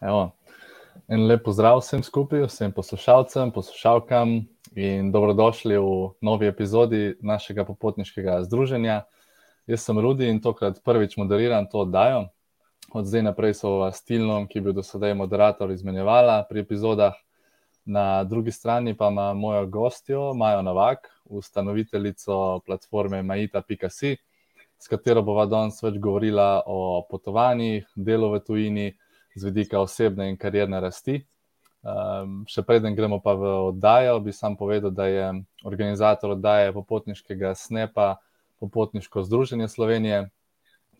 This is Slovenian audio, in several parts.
Evo. En lep pozdrav vsem skupaj, vsem poslušalcem, poslušalkam in dobrodošli v novi epizodi našega popotniškega združenja. Jaz sem Rudi in tokrat prvič moderiram to oddajo. Od zdaj naprej so vas Tilnom, ki je bil do sedaj moderator, izmenjevala pri epizodah. Na drugi strani pa ima mojo gostjo, Majo Novak, ustanoviteljico platforme Majita.si, s katero bova danes več govorila o potovanjih, delu v tujini z vidika osebne in karierne rasti. Um, še preden gremo pa v oddajo, bi sam povedal, da je organizator oddaje popotniškega SNEP-a Popotniško združenje Slovenije,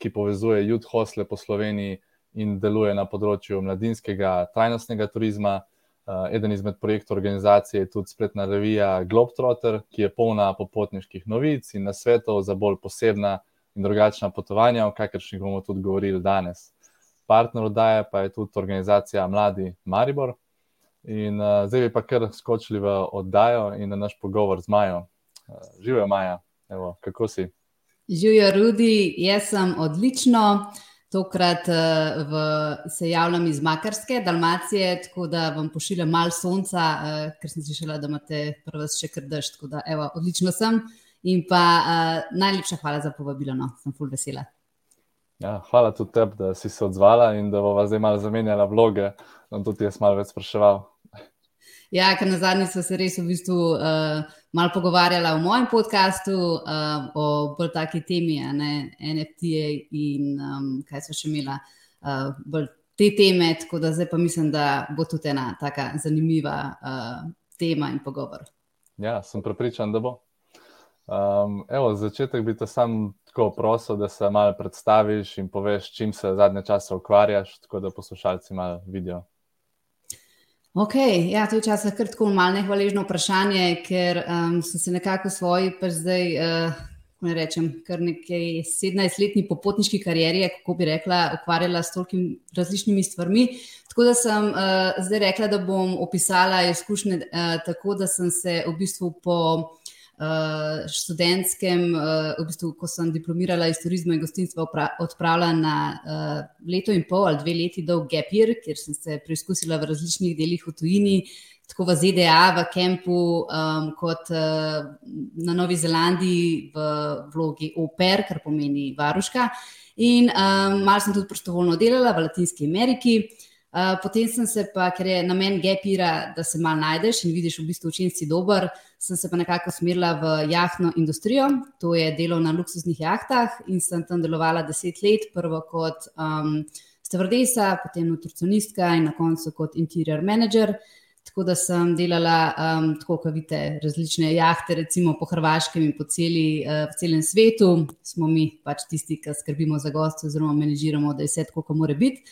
ki povezuje youth hostle po Sloveniji in deluje na področju mladinskega trajnostnega turizma. Uh, eden izmed projektov organizacije je tudi spletna revija Globetrotter, ki je polna popotniških novic in nasvetov za bolj posebna in drugačna potovanja, o kakršnih bomo tudi govorili danes partner oddaje pa je tudi organizacija Mladi Maribor. In uh, zdaj bi pa kar skočili v oddajo in na naš pogovor z Majo. Uh, živijo, Maja, Evo, kako si? Živijo, Rudi, jaz sem odlično. Tokrat uh, v, se javljam iz Makarske, Dalmacije, tako da vam pošiljam malo sonca, uh, ker sem slišala, da imate prvo še kar dež. Tako da, evo, odlično sem. In pa uh, najlepša hvala za povabilo, no, sem full vesela. Ja, hvala tudi tebi, da si se odzvala in da bomo zdaj malo zamenjali vloge. Da tudi jaz malo več spraševal. Ja, ker na zadnji smo se res v bistvu uh, malo pogovarjali o mojem podkastu, uh, o bolj taki temi, ne, NFT-je in um, kaj so še imela, uh, bolj te teme. Tako da zdaj pa mislim, da bo tudi ena tako zanimiva uh, tema in pogovor. Ja, sem prepričan, da bo. Um, evo, začetek bi te sam tako prosil, da se malo predstaviš in poveš, čim se zadnje čase ukvarjaš, tako da poslušalci malo vidijo. Ok, ja, to je čas kar tako malo nehvaležno vprašanje, ker um, sem se nekako v svoji, pa zdaj, uh, ne rečem, kar nekaj 17-letni popotniški karieri, kako bi rekla, ukvarjala s tolkimi različnimi stvarmi. Tako da sem uh, zdaj rekla, da bom opisala izkušnje uh, tako, da sem se v bistvu po študentskem, uh, v bistvu, ko sem diplomirala iz turizma in gostinstva, odpravila na uh, leto in pol ali dve leti dolg gapir, kjer sem se preizkusila v različnih delih v tujini. Tako v ZDA, v Kempu, um, kot uh, na Novi Zelandiji, v vlogi OPER, kar pomeni varuška. In um, malo sem tudi prostovoljno delala v Latinski Ameriki. Uh, Uh, potem sem se pa, ker je namen gepira, da se malo najdeš in vidiš, v bistvu, če si dober, sem se pa nekako usmerila v jahtno industrijo, to je delo na luksuznih jahtah in sem tam delovala deset let, prvo kot um, stevardesa, potem nutricionistka in na koncu kot interior manager. Tako da sem delala, um, tako kot vidite, različne jahte, recimo po Hrvaškem in po celi, uh, celem svetu. Smo mi pač tisti, ki skrbimo za goste, oziroma menedžiramo, da je vse tako, kot mora biti.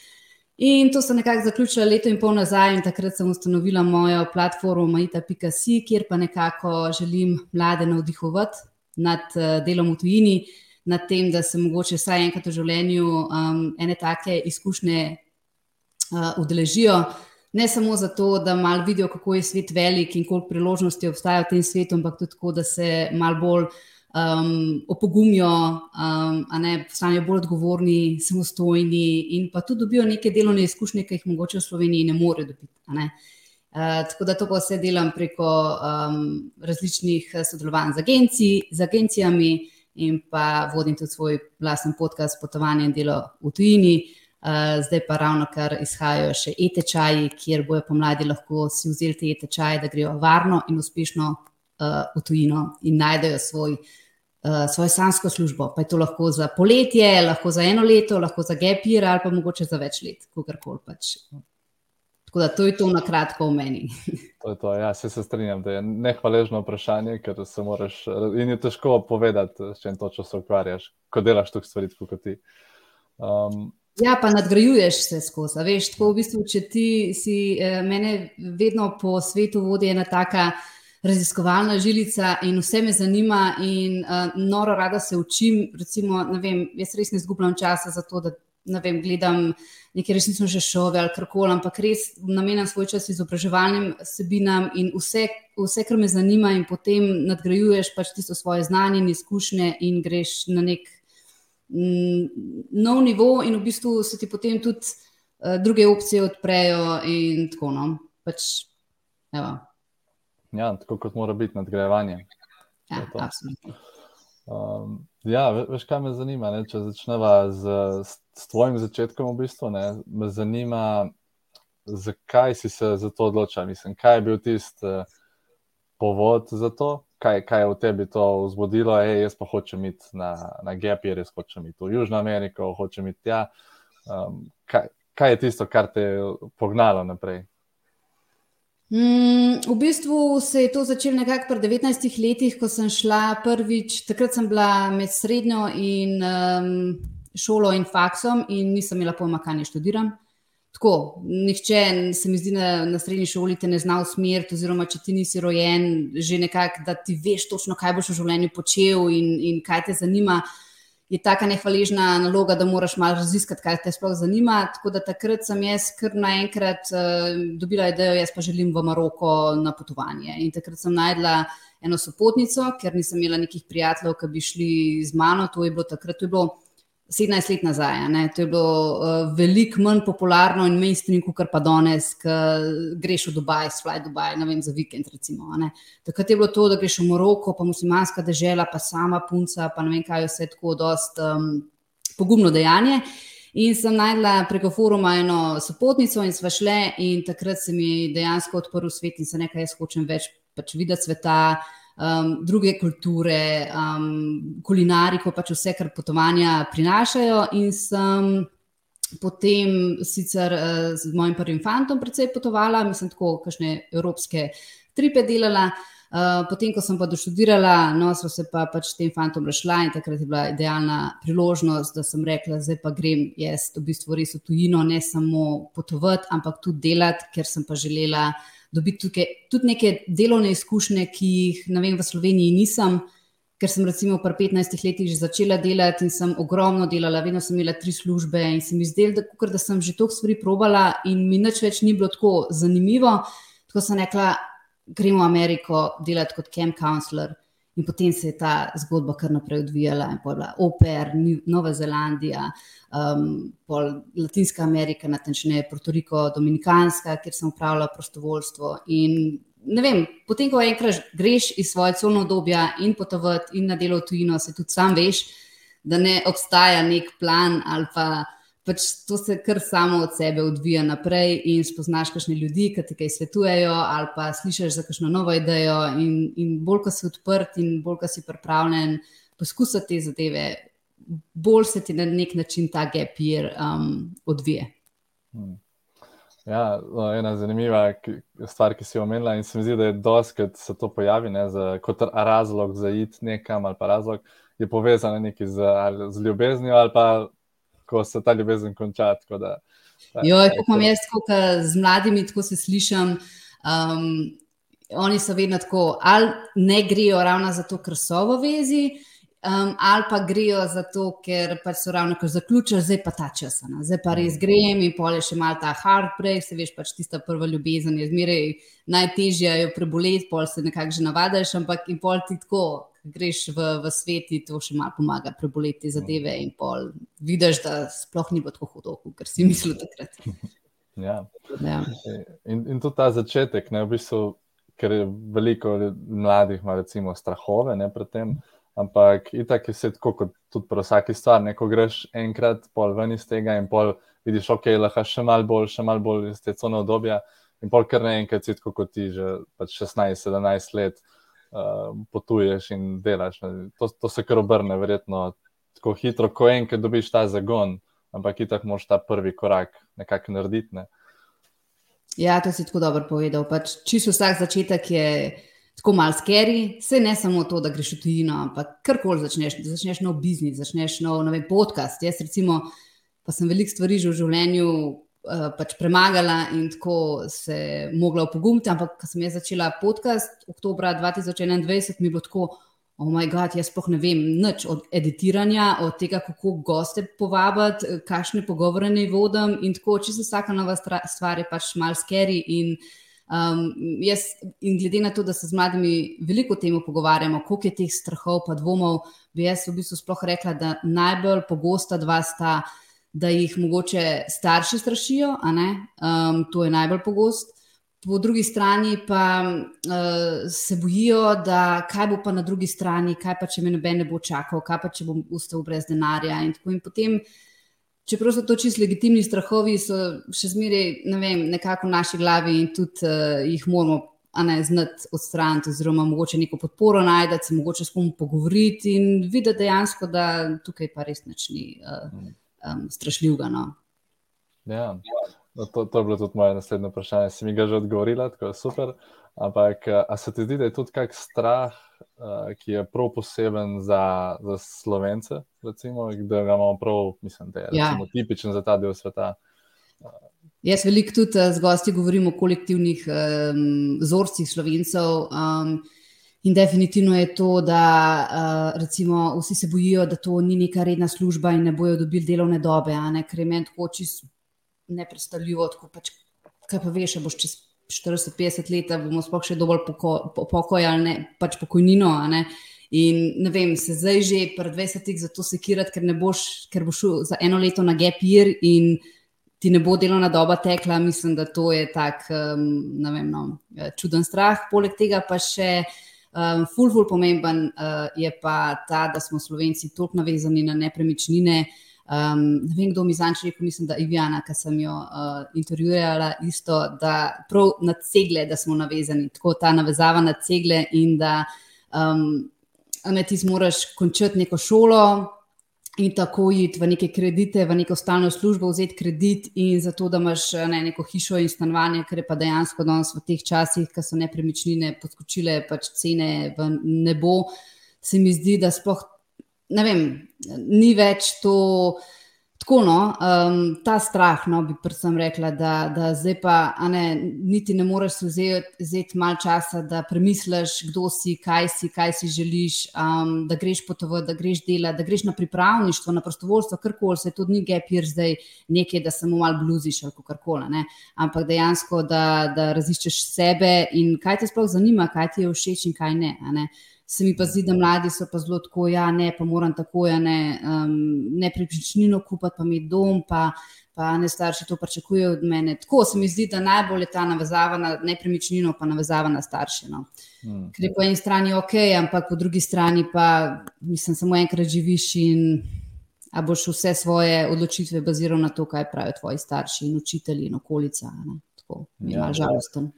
In to sem nekako zaključila leto in pol nazaj, in takrat sem ustanovila mojo platformo Majita.si, kjer pa nekako želim mlade navdihovati nad uh, delom v tujini, nad tem, da se mogoče vsaj enkrat v življenju um, ene take izkušnje uh, udeležijo. Ne samo zato, da malo vidijo, kako je svet velik in koliko priložnosti obstaja v tem svetu, ampak tudi tako, da se malo bolj um, opogumijo, um, ne, postanejo bolj odgovorni, samostojni in pa tudi dobijo neke delovne izkušnje, ki jih mogoče v Sloveniji ne morejo dobiti. Ne. Uh, tako da to pa vse delam preko um, različnih eh, sodelovanj z, agencij, z agencijami in pa vodim tudi svoj vlasten podcast Potovanje in delo v tujini. Uh, zdaj pa ravno kar izhajajo še e-tečaji, kjer bojo pomladi lahko si vzeli te e-tečaje, da grejo varno in uspešno uh, v tujino in najdejo svoj, uh, svojo sansko službo. Pa je to lahko za poletje, lahko za eno leto, lahko za gepir ali pa mogoče za več let, kakorkoli pač. Tako da to je to na kratko o meni. To je to, ja, se, se strinjam, da je nehvaležno vprašanje, ker se moraš in je težko povedati, s čim točno se ukvarjaš, ko delaš tukaj stvari, kot ti. Um, Ja, pa nadgrajuješ se skozi. Veš, tako v bistvu, če ti si eh, mene vedno po svetu vodi ena taka uh, raziskovalna žilica in vse me zanima, in uh, noro rada se učim. Recimo, vem, jaz res ne zgubljam časa za to, da vem, gledam neke resnično že šove ali karkoli, ampak res namenjam svoj čas izobraževalnim sebinam in vse, vse, kar me zanima, in potem nadgrajuješ pač tisto svoje znanje in izkušnje in greš na nek mm, nov nivo, in v bistvu se ti potem tudi druge opcije odprejo in tako. No. Pač, ja, tako kot mora biti nadgrajevanje. Ja, absolutno. Um, ja, veš, kaj me zanima? Ne? Če začneva z, s tvojim začetkom, v bistvu, ne? me zanima, zakaj si se za to odločil. Mislim, kaj je bil tisti uh, povod za to, kaj, kaj je v tebi to vzbudilo. Ej, jaz pa hočem iti na, na Gap, res hočem iti v Južno Ameriko, hočem iti tja. Um, kaj, kaj je tisto, kar te je pognalo naprej? Mm, v bistvu se je to začelo nekako pri 19 letih, ko sem šla prvič. Takrat sem bila med srednjo in um, šolo in faksom, in nisem imela pojma, kaj naj študiram. Tako, nihče se mi zdi na, na srednji šoli te ne zna usmeriti, oziroma če ti nisi rojen, že nekako, da ti veš točno, kaj boš v življenju počel in, in kaj te zanima je tako nehvaležna naloga, da moraš malo raziskati, kaj te sploh zanima. Tako da takrat sem jaz kar naenkrat uh, dobila idejo, jaz pa želim v Maroko na potovanje. In takrat sem najdla eno sopotnico, ker nisem imela nekih prijateljev, ki bi šli z mano. To je bilo takrat, to je bilo 17 let nazaj. To je bilo uh, veliko manj popularno in mainstream, kot pa danes, ki greš v Dubaj, fly Dubaj, ne vem, za vikend. Recimo, Takrat je bilo to, da greš v Moroko, pa muslimanska država, pa sama punca, pa ne vem, kaj je vse tako, dost um, pogumno dejanje. In sem najdla preko foruma eno sopotnico in sva šle, in takrat se mi dejansko odprl svet in se nekaj, jaz hočem več pač videti sveta um, druge kulture, um, kulinariko, pač vse, kar potovanja prinašajo. In sem potem sicer uh, z mojim prvim fantom precej potovala, mislim, tako kakšne evropske tripe delala. Uh, potem, ko sem pa doštudirala, no, so se pa pač tem fantom rešila in takrat je bila idealna priložnost, da sem rekla, zdaj pa grem jaz v bistvu res v tujino, ne samo potovati, ampak tudi delati, ker sem pa želela uh, dobiti tukaj tudi neke delovne izkušnje, ki jih vem, v Sloveniji nisem, ker sem recimo pri 15 letih že začela delati in sem ogromno delala, vedno sem imela tri službe in se mi zdelo, da, da sem že toliko stvari probala in mi nič več ni bilo tako zanimivo. Tako sem rekla, gremo v Ameriko delati kot camp counselor. In potem se je ta zgodba kar naprej odvijala, in pa Oper, Nova Zelandija, um, Latinska Amerika, natančneje Puerto Rico, Dominikanska, kjer sem upravljala prostovoljstvo. In ne vem, potem, ko enkrat greš iz svoje cone obdobja in potovati in na delo v tujino, se tudi sam veš, da ne obstaja nek plan ali pa pač to se kar samo od sebe odvija naprej in spoznaš kakšne ljudi, ki ti kaj svetujejo, ali pa slišiš za kakšno novo idejo. In, in bolj, ko si odprt in bolj, ko si pripravljen poskusiti te zadeve, bolj se ti na nek način ta gap year um, odvije. Hmm. Ja, no, ena zanimiva stvar, ki si jo omenila, in se mi zdi, da je da se to pojavi ne, za, kot razlog za id nekam, ali pa razlog je povezan z, z ljubeznijo, ali pa ko se ta ljubezen konča. Jo, kako imam jaz, tako z mladimi, tako se slišim. Um, oni so vedno tako, ali ne grejo ravno zato, ker so v vezi, um, ali pa grejo zato, ker pač so ravno kar zaključili, zdaj pa ta čas. Ne? Zdaj pa res grem in pol je še mal ta heartbreak, se veš, pač tista prva ljubezen je zmeraj najtežja jo preboleti, pol se nekako že navadiš, ampak in pol ti tako greš v, v svet, to še malo pomaga preboleti zadeve in pol vidiš, da sploh ni bilo tako hudo, kot si mislil takrat. Ja. Ja. In, in tudi ta začetek, ne, v bistvu, ker je veliko mladih ima recimo strahove ne, pred tem, ampak itak je vse tako kot tudi pri vsaki stvar, ne, ko greš enkrat pol ven iz tega in pol vidiš, ok, lahko še mal bolj, še mal bolj iz te cone obdobja in pol kar naenkrat si tako kot ti že 16-17 let, uh, potuješ in delaš. To, to se kar obrne, verjetno tako hitro, ko enkrat dobiš ta zagon, ampak itak moš ta prvi korak nekako narediti. Ne? Ja, to si tako dobro povedal. Pač, čisto vsak začetek je tako mal skeri, vse ne samo to, da greš v tujino, ampak karkoli začneš, začneš nov biznis, začneš nov, nov podcast. Jaz, recimo, pa sem veliko stvari že v življenju pač premagala in tako se mogla opogumiti. Ampak, ko sem jaz začela podcast oktober 2021, mi je bilo tako, oh moj bog, jaz sploh ne vem nič od editiranja, od tega, kako goste povabiti, kakšne pogovore naj vodim. In tako, če se vsaka nova stvar je pač mal skeri. In, um, jaz, in glede na to, da se z mladimi veliko o tem pogovarjamo, koliko je teh strahov, pa dvomov, bi jaz v bistvu sploh rekla, da najbolj pogosta dva sta da jih mogoče starši strašijo, um, to je najbolj pogosto. Po drugi strani pa uh, se bojijo, da kaj bo pa na drugi strani, kaj pa če me noben ne bo čakal, kaj pa če bom ustal brez denarja. In, in potem, čeprav so to čisto legitimni strahovi, so še zmeraj ne nekako v naši glavi in tudi uh, jih moramo ne, znati odstraniti, oziroma mogoče neko podporo najti, se mogoče s kom pogovoriti in videti dejansko, da tukaj pa res nič ni uh, um, strašljivega. No. Ja. No, to, to je bilo tudi moje naslednje vprašanje. Si mi ga že odgovorila, tako je super. Ampak, a se ti zdi, da je tudi kak strah, uh, ki je prav poseben za, za slovence, recimo, da ga imamo prav, mislim, da je ja. tipičen za ta del sveta? Jaz veliko tudi z gosti govorim o kolektivnih um, vzorcih slovencev. Um, In definitivno je to, da uh, recimo, vsi se bojijo, da to ni neka redna služba in ne bojo dobili delovne dobe, ker je meni tako čisto nepredstavljivo. Tako pač, kaj pa veš, boš čez 40-50 let, bomo sploh še dovolj poko, pokoj ali ne, pač pokojnino. Ne? In ne vem, se zdaj že pred 20-ih za to sekirati, ker, boš, ker boš šel za eno leto na year in ti ne bo delovna doba tekla. Mislim, da to je tak um, vem, no, čuden strah. Poleg tega pa še. Um, ful, ful, pomemben uh, je pa ta, da smo Slovenci toliko navezani na nepremičnine, Um, ne vem, kdo mi zanči rekel, mislim, da je Ivjana, ki sem jo uh, intervjuvala, isto, da prav na cegle, da smo navezani, tako ta navezava na cegle in da um, ti zmoriš končati neko šolo in tako iti v neke kredite, v neko stalno službo, vzeti kredit in zato, da imaš ne, neko hišo in stanovanje, ker je pa dejansko danes v teh časih, ko so nepremičnine podskočile, pač cene v nebo, se mi zdi, da sploh ne vem, ni več to. Tako, no, um, ta strah, no, bi predvsem rekla, da, da zdaj pa ne, niti ne moreš vzeti malo časa, da premisliš, kdo si, kaj si, kaj si želiš, um, da greš potovati, da greš delati, da greš na pripravništvo, na prostovoljstvo, karkoli se to ni gepir zdaj nekaj, da samo malo bluziš ali karkoli. Ampak dejansko, da, da raziščeš sebe in kaj te sploh zanima, kaj ti je všeč in kaj ne. ne se mi pa zdi, da mladi so pa zelo tako, ja, ne, pa moram tako, ja, ne, um, ne pripričnino kupiti, pa mi dom, pa, pa ne starši to pričakujejo od mene. Tako se mi zdi, da najbolj je ta navezava na nepremičnino, pa navezava na starše. No. Hmm. Ker je po eni strani ok, ampak po drugi strani pa, mislim, samo enkrat živiš in. A boš vse svoje odločitve baziral na to, kaj pravijo tvoji starši in učitelji in okolica. Ne? Tako, ja, žalosten.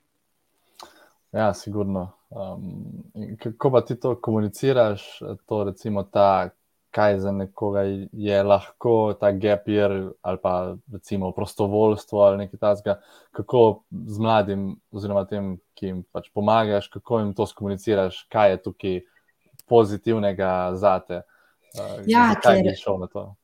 Ja, sigurno. Um, kako pa ti to komuniciraš, to recimo ta, kaj za nekoga je lahko ta gap year ali pa recimo prostovoljstvo ali nekaj takega, kako z mladim oziroma tem, ki jim pač pomagaš, kako jim to skomuniciraš, kaj je tukaj pozitivnega zate, uh, ja, kaj je šlo na to?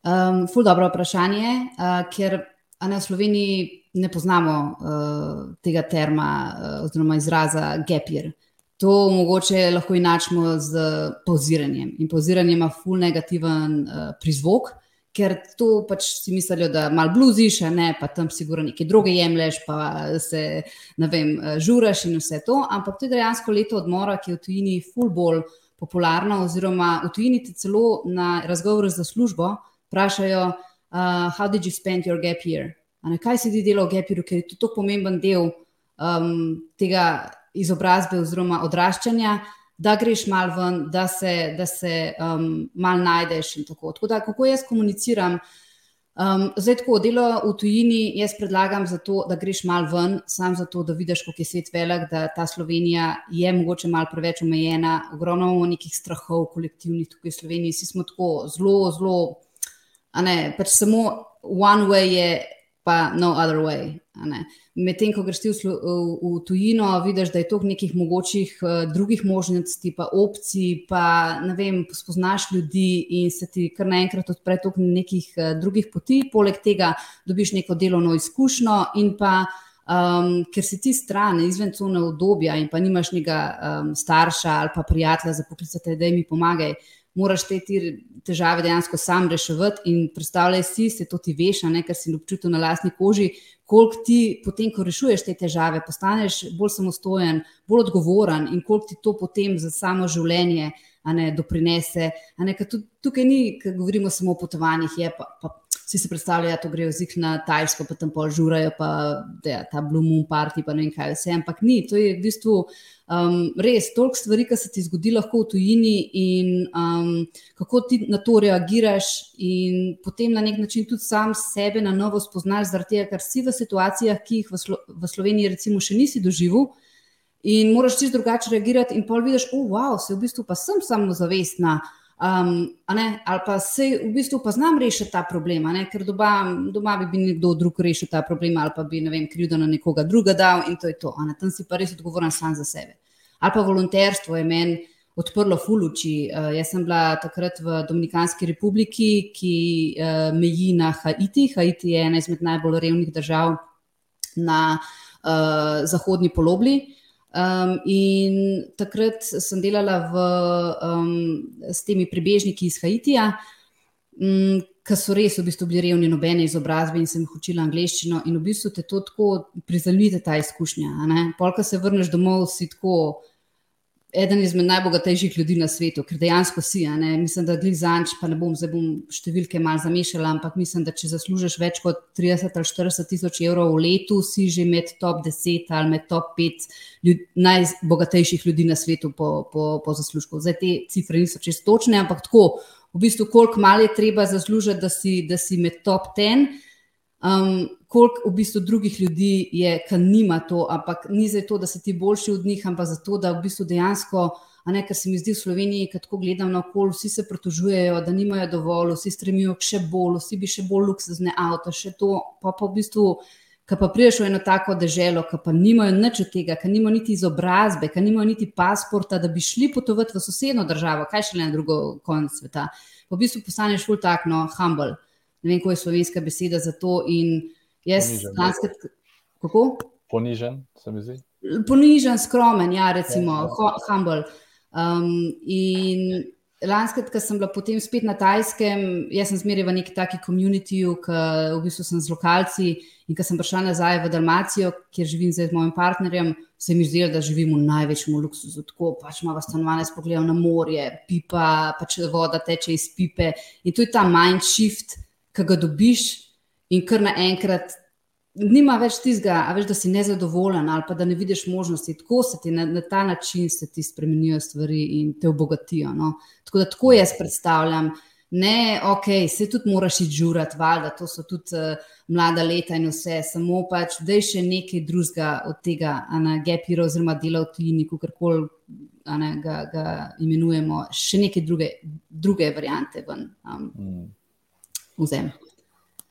Um, ful dobro vprašanje, uh, ker na Sloveniji ne poznamo uh, tega terma uh, oziroma izraza gapir. To mogoče lahko inačimo z pauziranjem. In pauziranje ima ful negativen uh, prizvok, ker to pač si mislijo, da mal bluziš, ne pa tam sigurno neke druge jemliš, pa se ne vem, žuraš in vse to. Ampak to je dejansko leto odmora, ki je v tujini ful bolj popularno, oziroma v tujini ti celo na razgovoru za službo vprašajo, uh, how did you spend your gap year? Ne, kaj se ti dela v Gepiru, ker je to tako pomemben del um, tega izobrazbe oziroma odraščanja, da greš mal ven, da se, da se um, mal najdeš in tako. Tako da, kako jaz komuniciram? Um, zdaj, tako delo v tujini, jaz predlagam, zato, da greš mal ven, samo zato, da vidiš, kako je svet velik, da ta Slovenija je mogoče mal preveč omejena, ogromno imamo nekih strahov, kolektivnih tukaj v Sloveniji, vsi smo tako zelo, zelo, ne, pač samo one way je pa no other way. Medtem, ko greš v, v, v tujino, vidiš, da je to nekih mogočih uh, drugih možnosti, pa opcij, pa ne vem, spoznaš ljudi in se ti kar naenkrat odpre tok nekih uh, drugih poti, poleg tega dobiš neko delovno izkušnjo in pa. Um, ker si ti stran, izven cone obdobja, in pa nimaš nekega um, starša ali pa prijatelja za poklicati, da jim pomagaj, moraš te težave dejansko sam reševati. In predstavljaj si, se to ti veš, ne, ker si občutil na lastni koži, koliko ti potem, ko rešuješ te težave, postaneš bolj samostojen, bolj odgovoren in koliko ti to potem za samo življenje ne, doprinese. Ne, tudi, tukaj ni, ko govorimo samo o potovanjih, je pa. pa vsi si predstavljajo, da grejo zik na Tajsko, pa tam pol žurajo, pa da je ta Blue Moon Party, pa ne vem kaj vse. Ampak ni, to je v bistvu um, res toliko stvari, ki se ti zgodi lahko v tujini in um, kako ti na to reagiraš, in potem na nek način tudi sam sebe na novo spoznaš, zaradi tega, ker si v situacijah, ki jih v, Slo v Sloveniji, recimo, še nisi doživel. In moraš čisto drugače reagirati, in pol vidiš, da oh, wow, se v bistvu pa sem samo zavestna. Um, ali pa se v bistvu pa znam rešiti ta problem, ker doma, doma bi bil nekdo drug rešil ta problem, ali pa bi ne vem, krivdo na nekoga druga dal in to je to. Tam si pa res odgovoren sam za sebe. Ali pa volonterstvo je meni odprlo fuluči. Uh, jaz sem bila takrat v Dominikanski republiki, ki uh, meji na Haiti. Haiti je ena izmed najbolj revnih držav na uh, zahodni polobli. Um, in takrat sem delala v, um, s temi prebežniki iz Haitija, um, ki so res v bistvu bili revni, nobene izobrazbe in sem jih učila angliščino. In v bistvu te to tako prizemljite, ta izkušnja. Polka se vrneš domov, si tako eden izmed najbogatejših ljudi na svetu, ker dejansko si. Mislim, da glej zanč, pa ne bom bom številke malo zamešala, ampak mislim, da če zaslužiš več kot 30 ali 40 tisoč evrov v letu, si že med top 10 ali med top 5 ljud, najbogatejših ljudi na svetu po, po, po zaslužku. Zdaj te cifre niso čest točne, ampak tako, v bistvu, koliko malo je treba zaslužiti, da si, da si med top 10 um, koliko v bistvu drugih ljudi je, ki nima to, ampak ni za to, da si ti boljši od njih, ampak zato, da v bistvu dejansko, ne, kar se mi zdi v Sloveniji, ki tako gledam na okolje, vsi se pritožujejo, da nimajo dovolj, vsi stremijo k še bolj, vsi bi še bolj luksuzne avto, še to, pa pa v bistvu. Ki pa prideš v eno tako državo, ki pa nimajo nič od tega, ki nimajo niti izobrazbe, ki nimajo niti pasporta, da bi šli potovati v sosedno državo, kaj še le na drugo konec sveta. Pa v bistvu postaneš full tak, no, humble ne vem, kako je slovenska beseda za to. Jaz, Ponižen, lanskrat, kako? Ponižen, se mi zdi. Ponižen, skromen, ja, recimo, ja, ja. humble. Um, in lanskrat, ko sem bila potem spet na Tajskem, jaz sem zmeraj v neki taki komunitiju, ki v bistvu sem z lokalci. In ko sem prišla nazaj v Dalmacijo, kjer živim zdaj z mojim partnerjem, se mi zdi, da živimo v največjem luksuzu. Tako pač imamo stanovanje, spogledamo na morje, pipa, pač voda teče iz pipe. In to je ta mind shift ki ga dobiš, in kar naenkrat nima več tistega, veš, da si nezadovoljen ali pa da ne vidiš možnosti. Tako se ti na, na ta način se ti spremenijo stvari in te obogatijo. No? Tako da tako jaz predstavljam. Ne, ok, se tudi moraš izžurati, valjda, to so tudi uh, mlada leta in vse, samo pač, da je še nekaj drugega od tega, na Gepiro, oziroma dela v Tini, kako koli ga, ga imenujemo, še neke druge, druge variante ven. Um, mm vzem.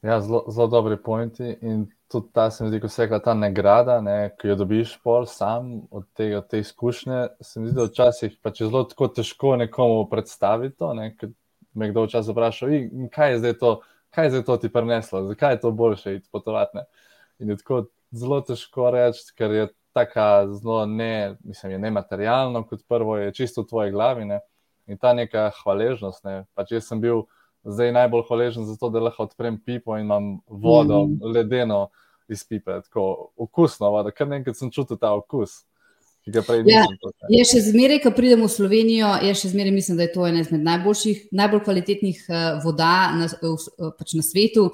Ja, zelo, zelo dobri pointi. In tudi ta, se mi zdi, ko se ta nagrada, ne, ki jo dobiš pol sam od tega, od te izkušnje, se mi zdi, da včasih pač je zelo težko nekomu predstaviti to. Ne, me kdo včasih vpraša, kaj je zdaj to, kaj je zdaj to ti prineslo, zakaj je to boljše iti potovati. Ne. In je tako zelo težko reči, ker je tako zelo ne, mislim, je nematerialno, kot prvo je čisto v tvoji glavi. Ne. In ta neka hvaležnost. Ne. Pač jaz sem bil zdaj najbolj hvaležen za to, da lahko odprem pipo in imam vodo, mm ledeno iz pipe, tako okusno vodo, kar nekaj sem čutil ta okus. Ja, je še zmeraj, ko pridemo v Slovenijo, je še zmeraj, mislim, da je to ena izmed najboljših, najbolj kvalitetnih uh, voda na, pač na svetu.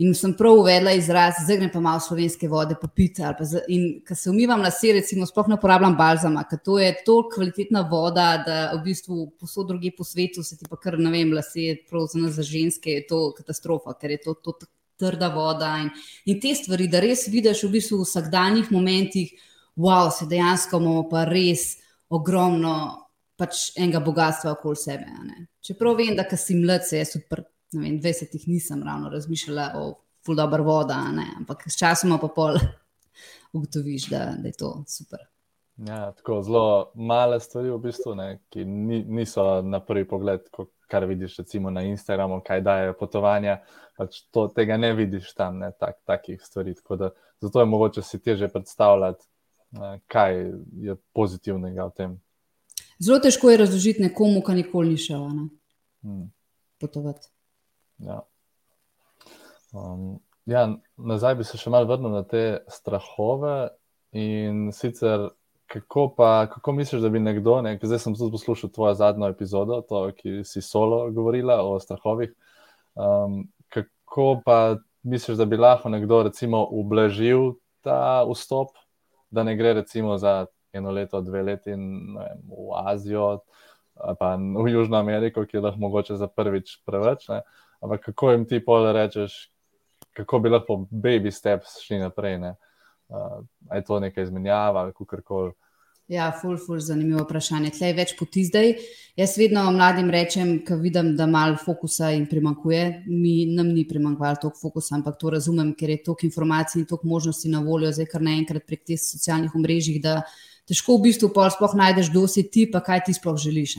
In sem prav uvedla izraz, zdaj grem pa malo slovenske vode, pa pite. Pa in ko se umivam lase, recimo, sploh ne uporabljam balzama, ker to je toliko kvalitetna voda, da v bistvu posod druge po svetu se ti pa kar ne vem, lase, prav za ženske, je to katastrofa, ker je to, to trda voda. In, in te stvari, da res vidiš v bistvu v vsakdanjih momentih, wow, se dejansko imamo pa res ogromno pač enega bogatstva okoli sebe. Čeprav vem, da si mlad, se je super vem, 20 nisem ravno razmišljala o ful dobr voda, ne? ampak s časom pa pol ugotoviš, da, da je to super. Ja, tako zelo male stvari, v bistvu, ne, ki ni, niso na prvi pogled, ko, kar vidiš recimo, na Instagramu, kaj daje potovanja. Pač to, tega ne vidiš tam, ne, tak, takih stvari. Da, zato je mogoče si teže predstavljati, ne, kaj je pozitivnega v tem. Zelo težko je razložiti nekomu, ki nikoli ni šel hmm. potovati. Ja. Um, ja, nazaj bi se še malo vrnil na te strahove. In sicer, kako, pa, kako misliš, da bi nekdo, ne, zdaj sem tudi poslušal tvojo zadnjo epizodo, to, ki si solo govorila o strahovih. Um, kako pa misliš, da bi lahko nekdo recimo ublažil ta vstop, da ne gre recimo za eno leto, dve leti vem, v Azijo, pa v Južno Ameriko, ki je lahko mogoče za prvič preveč. Ne? Ampak kako jim ti pole rečeš, kako bi lahko baby steps šli naprej? Uh, je to nekaj izmenjava ali kako koli? Ja, ful, ful, zanimivo vprašanje. Tle je več poti zdaj. Jaz vedno mladim rečem, ko vidim, da malo fokusa jim primankuje. Mi nam ni primankvalo toliko fokusa, ampak to razumem, ker je toliko informacij in toliko možnosti na voljo, zdaj kar naenkrat prek teh socialnih omrežij, da težko v bistvu sploh najdeš, kdo si ti, pa kaj ti sploh želiš.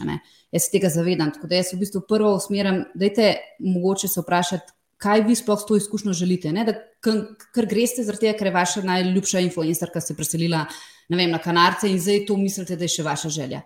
Jaz se tega zavedam. Tako da jaz v bistvu prvo usmerjam, dajte mogoče se vprašati, kaj vi sploh s to izkušnjo želite. Ne? Da kar greste tega, ker je vaša najljubša influencerka se preselila vem, na Kanarce in zdaj to mislite, da je še vaša želja.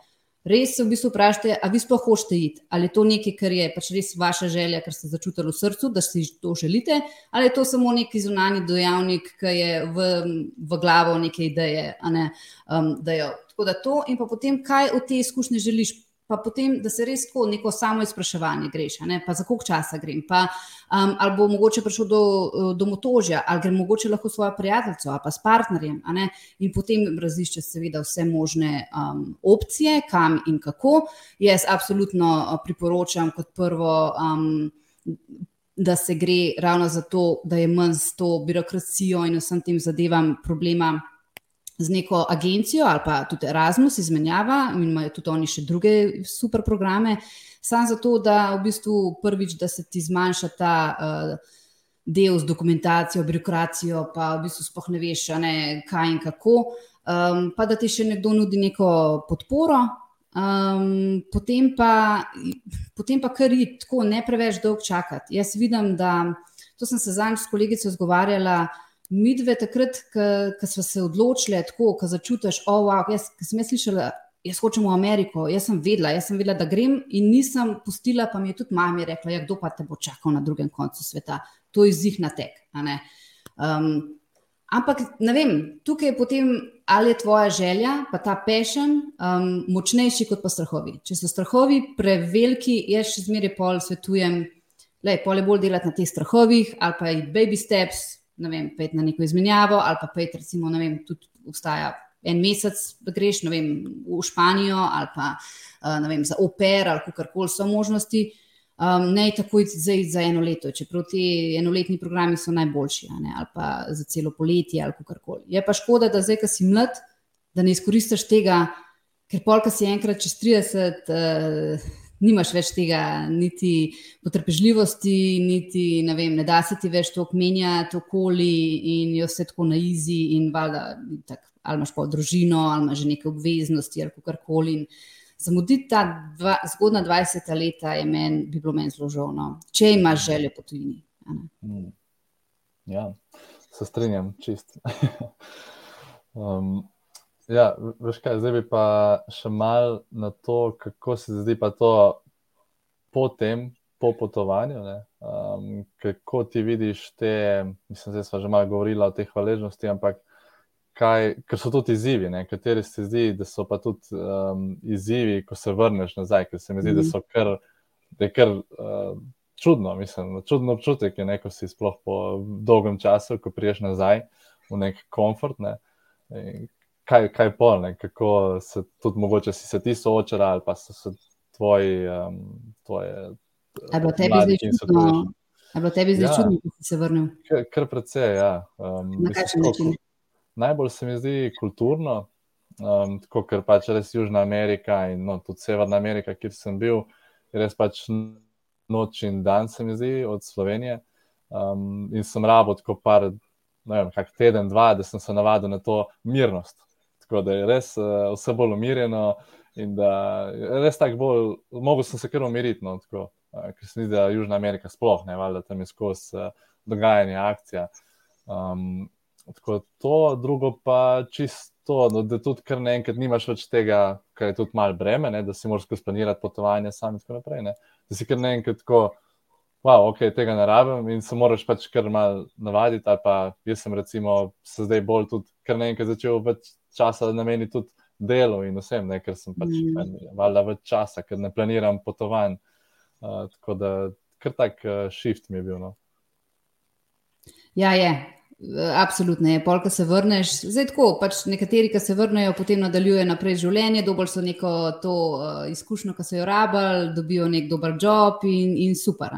Res se v bistvu vprašate, ali vi sploh hočete iti, ali je to nekaj, kar je pač res vaša želja, ker ste začutili v srcu, da si to želite, ali je to samo neki zunani dojavnik, ki je v, v glavo neke ideje. Ne, um, Tako da to in pa potem, kaj od te izkušnje želiš pa potem, da se res tako neko samo izpraševanje greš, ne? pa za koliko časa grem, pa um, ali bo mogoče prišel do, do motožja, ali grem mogoče lahko svojo prijateljico ali pa s partnerjem, in potem razišče seveda vse možne um, opcije, kam in kako. Jaz absolutno uh, priporočam kot prvo. Um, Da se gre ravno zato, da je manj s to birokracijo in vsem tem zadevam problema z neko agencijo ali pa tudi Erasmus izmenjava in imajo tudi oni še druge super programe, samo zato, da v bistvu prvič, da se ti zmanjša ta uh, del z dokumentacijo, birokracijo, pa v bistvu spoh ne veš, ne, kaj in kako, um, pa da ti še nekdo nudi neko podporo. Um, potem, pa, potem pa kar je tako, ne preveč dolgo čakati. Jaz vidim, da to sem se zadnjič s kolegico izgovarjala, mi dve takrat, ko smo se odločili, tako, ko začutiš, oh, wow, jaz sem jaz slišala, jaz hočem v Ameriko, jaz sem vedela, jaz sem vedela, da grem in nisem pustila, pa mi je tudi mama rekla, ja, kdo pa te bo čakal na drugem koncu sveta, to je zih na tek. Um, ampak ne vem, tukaj je potem, ali je tvoja želja, pa ta pešen, um, močnejši kot pa strahovi. Če so strahovi preveliki, jaz še zmeraj pol svetujem, da je pole bolj delati na teh strahovih ali pa je baby steps, ne vem, pet na neko izmenjavo, ali pa pet, recimo, ne vem, tudi obstaja en mesec, greš vem, v Španijo ali pa uh, vem, za oper ali kar koli so možnosti. Um, ne takoj zdaj za eno leto, čeprav ti enoletni programi so najboljši, ne, ali pa za celo poletje ali kar koli. Je pa škoda, da zdaj, ki si mlad, da ne izkoristiš tega, ker polka si enkrat čez 30. Uh, nimaš več tega, niti potrpežljivosti, niti ne, vem, ne da se ti več to menjati okoli in je vse tako na izi. In valjda, tak, ali imaš pa družino, ali imaš že neke obveznosti, ali kar koli. Zamuditi ta dva, zgodna 20 leta men, bi bilo meni zelo žalno, če imaš željo po tujini. Mm. Ja, se strinjam, čist. um, Ja, veš kaj, zdaj bi pa še mal na to, kako se zdi pa to po tem, po potovanju. Um, kako ti vidiš te, mislim, da smo že malo govorili o teh hvaležnosti, ampak kaj, ker so tudi izzivi, ne? kateri se zdi, da so pa tudi um, izzivi, ko se vrneš nazaj, ker se mi zdi, da so kar, da je kar uh, čudno, mislim, čudno občutek je neko si sploh po dolgem času, ko priješ nazaj v nek komfort. Ne? Kaj, kaj pol, ne? kako se tudi mogoče si se ti soočala ali pa so se tvoji. Um, tvoje, Je bilo tebi zdaj čudno, ja, čudno, da si se vrnil? Kar, kar precej, ja. Um, Na kakšen način? Najbolj se mi zdi kulturno, um, tako ker pač res Južna Amerika in no, tudi Severna Amerika, kjer sem bil, res pač noč in dan, se mi zdi, od Slovenije. Um, in sem rabo tako par, ne vem, kak teden, dva, da sem se navadil na to mirnost. Tako da je res uh, vse bolj umirjeno in da je res tako bolj, mogel sem se kar umiriti, no, tako, uh, ker se mi zdi, da Južna Amerika sploh ne, valjda tam je skozi uh, dogajanje, akcija. Um, tako to, drugo pa čisto, no, da tudi kar naenkrat nimaš več tega, kar je tudi malo breme, ne, da si moraš splanirati potovanje sam in tako naprej. Ne, da si kar naenkrat tako. Wow, ok, tega ne rabim in se moraš pač kar malo navaditi. Pa jaz sem recimo se zdaj bolj tudi, ker naenkrat začel več časa nameniti tudi delu in vsem, ne, ker sem pač mm. valjda več časa, ker ne planiram potovanj. Uh, tako da kar tak uh, shift mi je bil. No. Ja, je. Absolutno je. Polk se vrneš, zdaj tako, pač nekateri, ki se vrnejo, potem nadaljujejo naprej življenje, dobijo so neko to uh, izkušnjo, ki so jo rabili, dobijo nek dober job in, in super.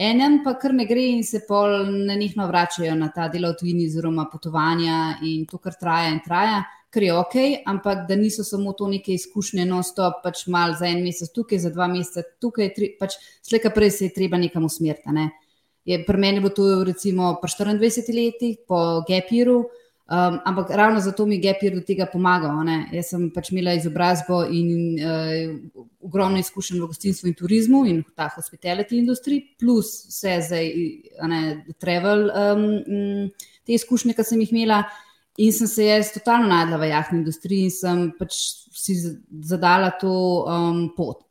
Enem pa kar ne gre in se pol na njih navračajo na ta delo v tujini, oziroma potovanja in to, kar traja in traja, kar je ok, ampak da niso samo to neke izkušnje, no stop, pač mal za en mesec tukaj, za dva meseca tukaj, tri, pač slejka prej se je treba nekam usmeriti. Ne? je pri meni bilo to recimo po 24 letih, po Gepiru. Um, ampak ravno zato mi je Gepir do tega pomagal. Ne? Jaz sem pač imela izobrazbo in uh, ogromno izkušenj v gostinstvu in turizmu in ta hospitality industriji, plus vse ne, travel, um, te izkušnje, ki sem jih imela. In sem se jaz totalno najdla v jahni industriji in sem pač si zadala to um, pot.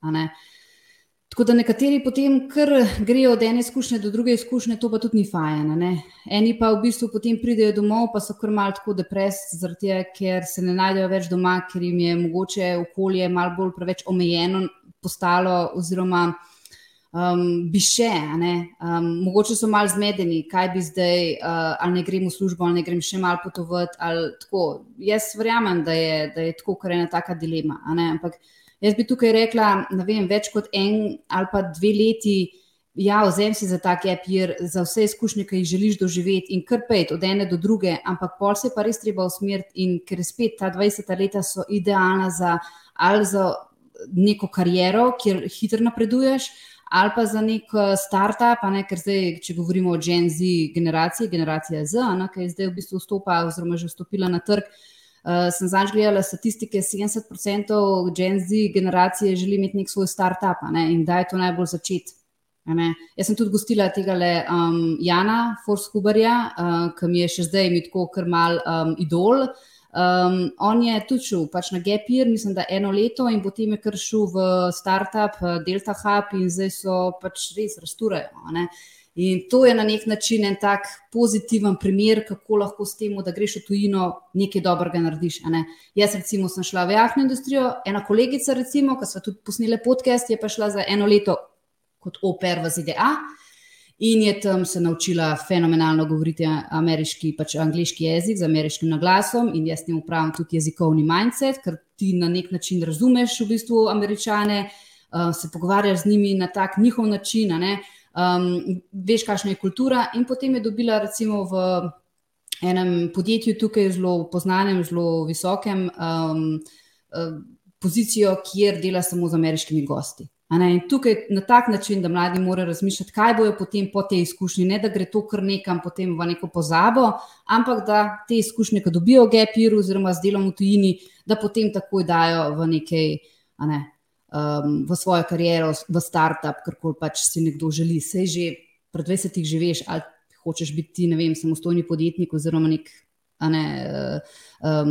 Tako da nekateri potem kar grejo od ene izkušnje do druge izkušnje, to pa tudi ni fajn. Eni pa v bistvu potem pridejo domov, pa so kar mal tako depresivni, zaradi tega, ker se ne najdejo več doma, ker jim je mogoče okolje malo bolj preveč omejeno postalo, oziroma um, bi še. Um, mogoče so mal zmedeni, kaj bi zdaj, uh, ali ne grem v službo, ali ne grem še mal potovati. Jaz verjamem, da je, da je tako, ker je ena taka dilema. Ampak. Jaz bi tukaj rekla, da več kot en ali pa dve leti, ja, vzem si za ta kepir, za vse izkušnje, ki jih želiš doživeti in kar pet od ene do druge, ampak pol se pa res treba usmeriti in ker spet ta 20 leta so idealna za ali za neko kariero, kjer hitro napreduješ. Ali pa za nek eh, startup, ne, ker zdaj, če govorimo o Gen Z generaciji, generacija Z, ne, ki je zdaj v bistvu vstopila, oziroma že vstopila na trg, uh, Uh, sem zadnjič gledala statistike, 70% Gen Z generacije želi imeti nek svoj startup ne, in da je to najbolj začeti. Jaz sem tudi gostila tega le um, Jana Forskubarja, uh, ki mi je še zdaj mi tako kar mal um, idol. Um, on je tudi šel pač na Gapir, mislim, da eno leto in potem je kar šel v startup Delta Hub in zdaj so pač res rasturajo. In to je na nek način en tak pozitiven primer, kako lahko s tem, da greš v tujino, nekaj dobrega narediš. Ne? Jaz, recimo, sem šla v jahno industrijo, ena kolegica, recimo, ki so tudi posnele podcast, je pa šla za eno leto kot oper v ZDA. In je tam se naučila fenomenalno govoriti ameriški, pač angliški jezik z ameriškim naglasom, in jaz tem upravljam tudi jezikovni mindset, ker ti na nek način razumeš v bistvu američane, uh, se pogovarjaš z njimi na tak njihov način. Uh, um, veš, kakšna je kultura. In potem je dobila, recimo, v enem podjetju, tukaj zelo poznanem, zelo visokem, um, um, pozicijo, kjer dela samo z ameriškimi gosti. In tukaj na tak način, da mladi morajo razmišljati, kaj bojo potem po tej izkušnji, ne da gre to kar nekam potem v neko pozabo, ampak da te izkušnje, ki dobijo v GEPIR-u oziroma z delom v tujini, da potem takoj dajo v nekaj, ne, um, v svojo kariero, v startup, kar koli pač si nekdo želi. Sej že pred 20 živiš, ali hočeš biti, ne vem, samostojni podjetnik oziroma nek. Ne, um,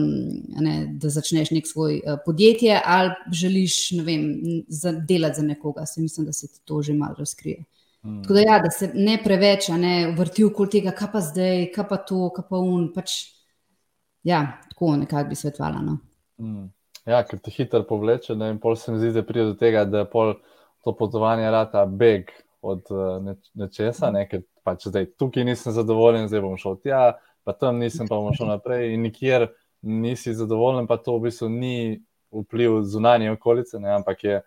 ne, da začneš nek svoj uh, podjetje, ali želiš vem, za, delati za nekoga. Se mislim, da se ti to že malo razkrije. Mm. Da, ja, da se ne preveč ne, vrti okoli tega, kaj pa zdaj, kaj pa to, kaj pa un. Pač, ja, tako nekako bi svetovala. No. Mm. Ja, ker te hitro povleče, ne? in pol se mi zdi, da pride do tega, da je to potovanje rata beg od uh, nečesa, ne? ker pač zdaj tukaj nisem zadovoljen, zdaj bom šel tja, pa tam nisem, pa bom šel naprej. In nikjer nisi zadovoljen, pa to v bistvu ni vpliv zunanje okolice, ne? ampak je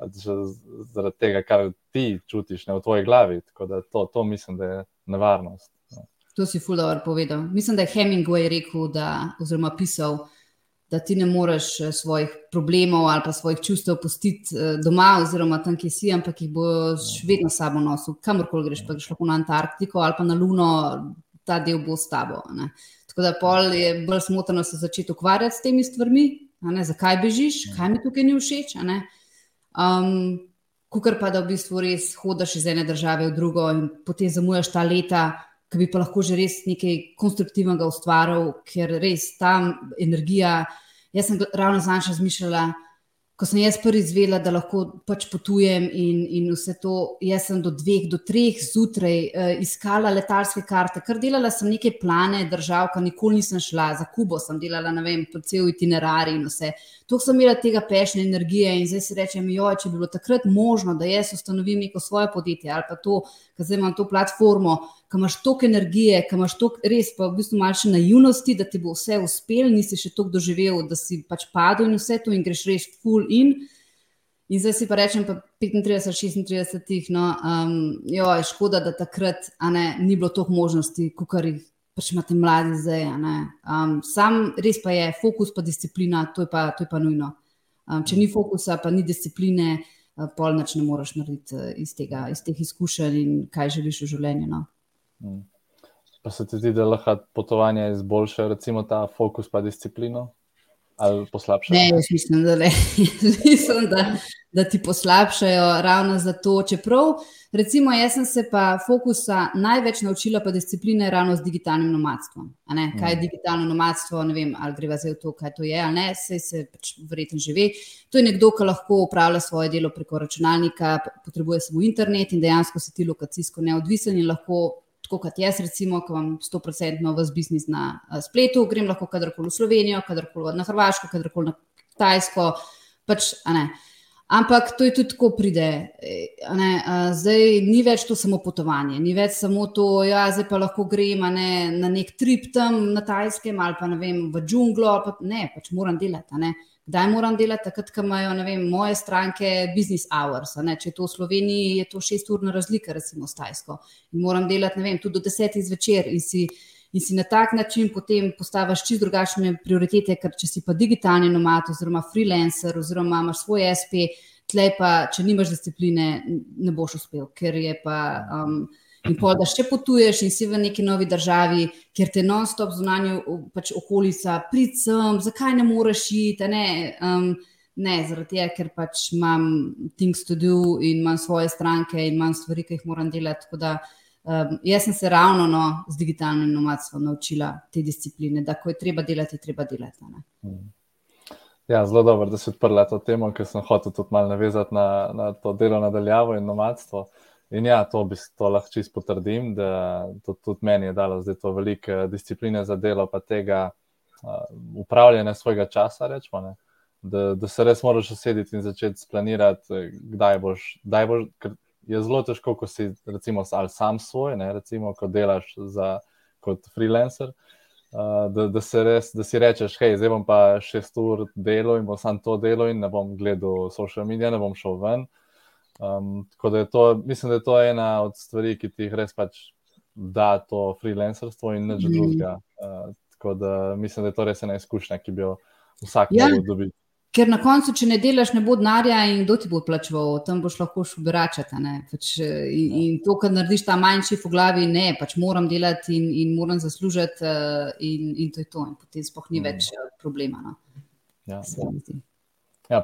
pač zaradi tega, kar ti čutiš ne? v tvoji glavi. Tako da to, to mislim, da je nevarnost. Ne? To si fuldoor povedal. Mislim, da je Hemingway rekel, da, oziroma pisal da ti ne moreš eh, svojih problemov ali pa svojih čustev pustiti eh, doma, oziroma tam, kjer si, ampak jih boš vedno sabo nosil, kamorkoli greš, pa greš lahko na Antarktiko ali pa na Luno, ta del bo s tabo. Ne. Tako da pol je bolj smotrno se začeti ukvarjati s temi stvarmi, zakaj bežiš, kaj mi tukaj ni všeč. Um, Kukor pa da v bistvu res hodiš iz ene države v drugo in potem zamujaš ta leta, ki bi pa lahko že res nekaj konstruktivnega ustvaril, ker res ta energija. Jaz sem ravno znaš razmišljala, ko sem jaz prvi izvedela, da lahko pač potujem in, in vse to, jaz sem do dveh, do treh zjutraj uh, iskala letalske karte, ker delala sem neke plane držav, ki nikoli nisem šla, za Kubo sem delala, ne vem, po cel itinerarij in vse. To sem imela tega pešne energije in zdaj si rečem, jo, če bi bilo takrat možno, da jaz ustanovim neko svoje podjetje ali pa to, ker zdaj imam to platformo, ko imaš toliko energije, ko imaš toliko res, pa v bistvu malce naivnosti, da ti bo vse uspel, nisi še toliko doživel, da si pač padel in vse to in greš res full in. In zdaj si pa rečem, pa 35, 36, no, um, jo, je škoda, da takrat ne, ni bilo toliko možnosti, kot jih pač imate mladi zdaj. Um, sam res pa je fokus, pa disciplina, to je pa, to je pa nujno. Um, če ni fokusa, pa ni discipline, uh, pol noč ne moreš narediti uh, iz, tega, iz teh izkušenj in kaj želiš v življenju. No. Hmm. Pa se ti zdi, da lahko potovanje izboljša, recimo ta fokus pa disciplino? ali poslabšajo? Ne, jaz mislim, da ne. mislim, da, da ti poslabšajo ravno zato. Čeprav, recimo, jaz sem se pa fokusa največ naučila, pa discipline ravno z digitalnim nomadstvom. Kaj je mm. digitalno nomadstvo? Ne vem, ali gre za to, kaj to je, ali ne, se, se pač verjetno živi. To je nekdo, ki lahko upravlja svoje delo preko računalnika, potrebuje samo internet in dejansko si ti lokacijsko neodvisen in lahko tako kot jaz, recimo, ki imam 100% vse biznis na uh, spletu, grem lahko kadarkoli v Slovenijo, kadarkoli na Hrvaško, kadarkoli na Tajsko. Pač, Ampak to je tudi tako pride. Ne, zdaj ni več to samo potovanje, ni več samo to, da ja, zdaj pa lahko grem ne, na nek trip tam na Tajskem ali pa vem, v džunglo. Pa, ne, pač moram delati kdaj moram delati, takrat, ko imajo vem, moje stranke business hours. Če je to v Sloveniji, je to šest urna razlika, recimo s Tajsko. In moram delati vem, tudi do desetih zvečer in si, in si na tak način potem postaviš čist drugačne prioritete, ker če si pa digitalni nomad oziroma freelancer oziroma imaš svoj SP, tle pa, če nimaš discipline, ne boš uspel, ker je pa. Um, In pol, da še potuješ in si v neki novi državi, kjer te non-stop zunanje pač okolica, pridem, zakaj ne moreš iti. Ne, um, ne zaradi tega, ker pač imam things to do in imam svoje stranke in imam stvari, ki jih moram delati. Da, um, jaz sem se ravno no, z digitalnim nomadstvom naučila te discipline, da ko je treba delati, je treba delati. Hmm. Ja, zelo dobro, da si odprla to temo, ker sem hotel tudi malo navezati na, na to delo nadaljavo in nomadstvo. In ja, to bi to lahko čisto potrdim, da to tudi meni je dalo zdaj to velike discipline za delo, pa tega uh, upravljanja svojega časa, rečemo, da, da se res moraš usediti in začeti splanirati, kdaj boš. Kdaj boš je zelo težko, ko si recimo sam svoj, ne, recimo, ko delaš za, kot freelancer. Da, da, res, da si rečeš, hej, zdaj bom pa šest ur delo in bom samo to delo, in ne bom gledal social medije, ne bom šel ven. Uh, Um, tako da je to, mislim, da je to ena od stvari, ki ti jih res pač da to freelancerstvo in nič mm. drugega. Uh, tako da mislim, da je to res ena izkušnja, ki bi jo vsak ja. lahko dobil. Ker na koncu, če ne delaš, ne bo denarja in kdo ti bo plačeval, tam boš lahko šel beračati. Pač, in, ja. in to, kar narediš ta manjši v glavi, ne, pač moram delati in, in moram zaslužiti, uh, in, in to je to. In potem spoh ni mm. več uh, problema. No. Ja, Ja,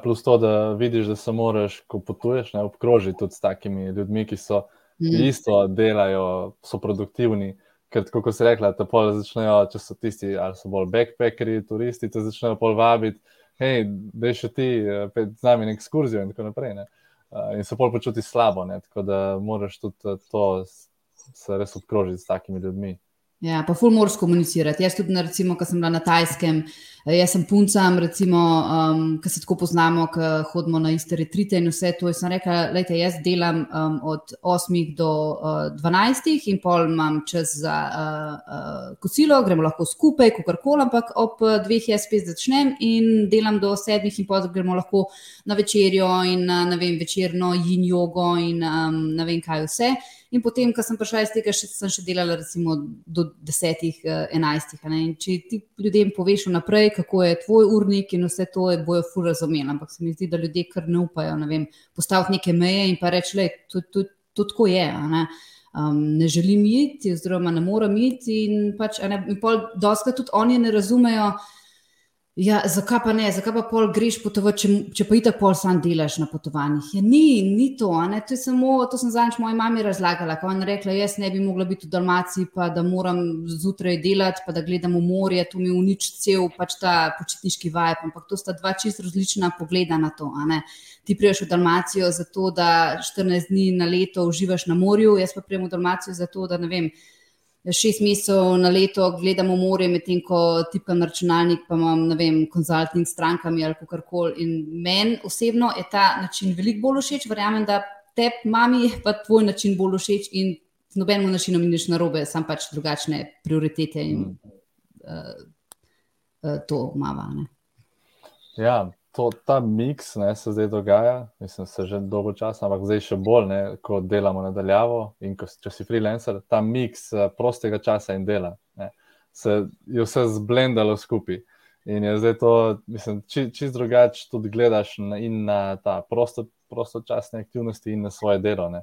plus to, da vidiš, da se moraš, ko potuješ, ne, obkrožiti tudi s takimi ljudmi, ki so mm. isto delajo, so produktivni. Ker, kot si rekla, te pol začnejo, če so tisti, ali so bolj backpackeri, turisti, te začnejo pol vabiti, hej, da še ti, eh, z nami na ekskurzijo in tako naprej. Ne. In se pol počuti slabo, ne. tako da moraš tudi to se res obkrožiti s takimi ljudmi. Ja, pa ful moraš komunicirati. Jaz tudi, recimo, ko sem bila na Tajskem, eh, jaz sem puncam, recimo, um, ki se tako poznamo, ki hodimo na iste retrite in vse to. Jaz sem rekla, lejte, jaz delam um, od 8 do uh, 12 in pol imam čas za uh, uh, kosilo, gremo lahko skupaj, kako koli, ampak ob dveh jaz spet začnem in delam do sedmih in pol gremo lahko na večerjo in na vem, večerno in jogo in um, ne vem kaj vse. In potem, ko sem prišla iz tega, še, sem še delala recimo do desetih, eh, enajstih. Če ti ljudem poveš naprej, kako je tvoj urnik in vse to, bojo fur razumeli. Ampak se mi zdi, da ljudje kar ne upajo ne vem, postaviti neke meje in pa reči, da to, to, to tako je. Ne? Um, ne želim iti, oziroma ne morem iti. In pač, ne, in pol, doskrat tudi oni ne razumejo. Ja, zakaj pa ne, zakaj pa pol greš potovati, če, če pa itak pol sam delaš na potovanjih? Ja, ni, ni to, to, samo, to sem zadnjič moji mami razlagala, ko je rekla, jaz ne bi mogla biti v Dalmaciji, pa da moram zjutraj delati, pa da gledam v morje, tu mi uniči cel pač ta počitniški vaj, ampak to sta dva čist različna pogleda na to. Ti priješ v Dalmacijo zato, da 14 dni na leto uživaš na morju, jaz pa prijem v Dalmacijo zato, da ne vem šest mesecev na leto gledamo morje, medtem ko tipkam na računalnik, pa imam, ne vem, konzulting s strankami ali kako koli. In meni osebno je ta način veliko bolj všeč, verjamem, da te mami pa tvoj način bolj všeč in z nobenim načinom nič narobe, sam pač drugačne prioritete in uh, uh, to mava. Ne. Ja, to, ta miks ne, se zdaj dogaja, mislim, se že dolgo časa, ampak zdaj še bolj, ne, ko delamo nadaljavo in ko, če si freelancer, ta miks uh, prostega časa in dela, ne, se je vse zblendalo skupaj. In je zdaj to, mislim, či, čist drugače tudi gledaš na, in na ta prosto, prostočasne aktivnosti in na svoje delo. Ne.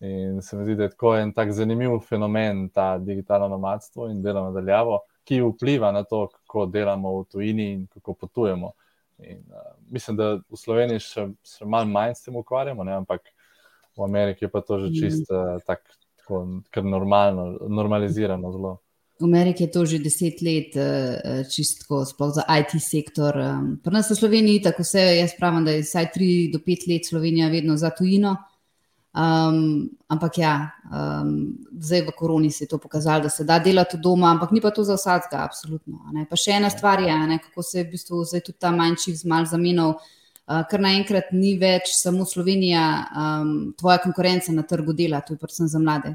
In se mi zdi, da je tako en tak zanimiv fenomen, ta digitalno nomadstvo in delo nadaljavo, ki vpliva na to, kako delamo v tujini in kako potujemo. In, uh, mislim, da v Sloveniji še, še malo manj s tem ukvarjamo, ne? ampak v Ameriki je pa to že čisto uh, tak, tako, kar normalno, normalizirano zelo. V Ameriki je to že deset let, uh, čistko, sploh za IT sektor. Um, pri nas v Sloveniji tako vse, jaz pravim, da je vsaj tri do pet let Slovenija vedno za tujino. Um, ampak ja, um, zdaj v koroni se je to pokazalo, da se da delati doma, ampak ni pa to za vsakega, absolutno. Pa še ena stvar je, ne, kako se je v bistvu zdaj tudi ta manjši zmal zamenjal, uh, ker naenkrat ni več samo Slovenija, um, tvoja konkurenca na trgu dela, to je predvsem za mlade.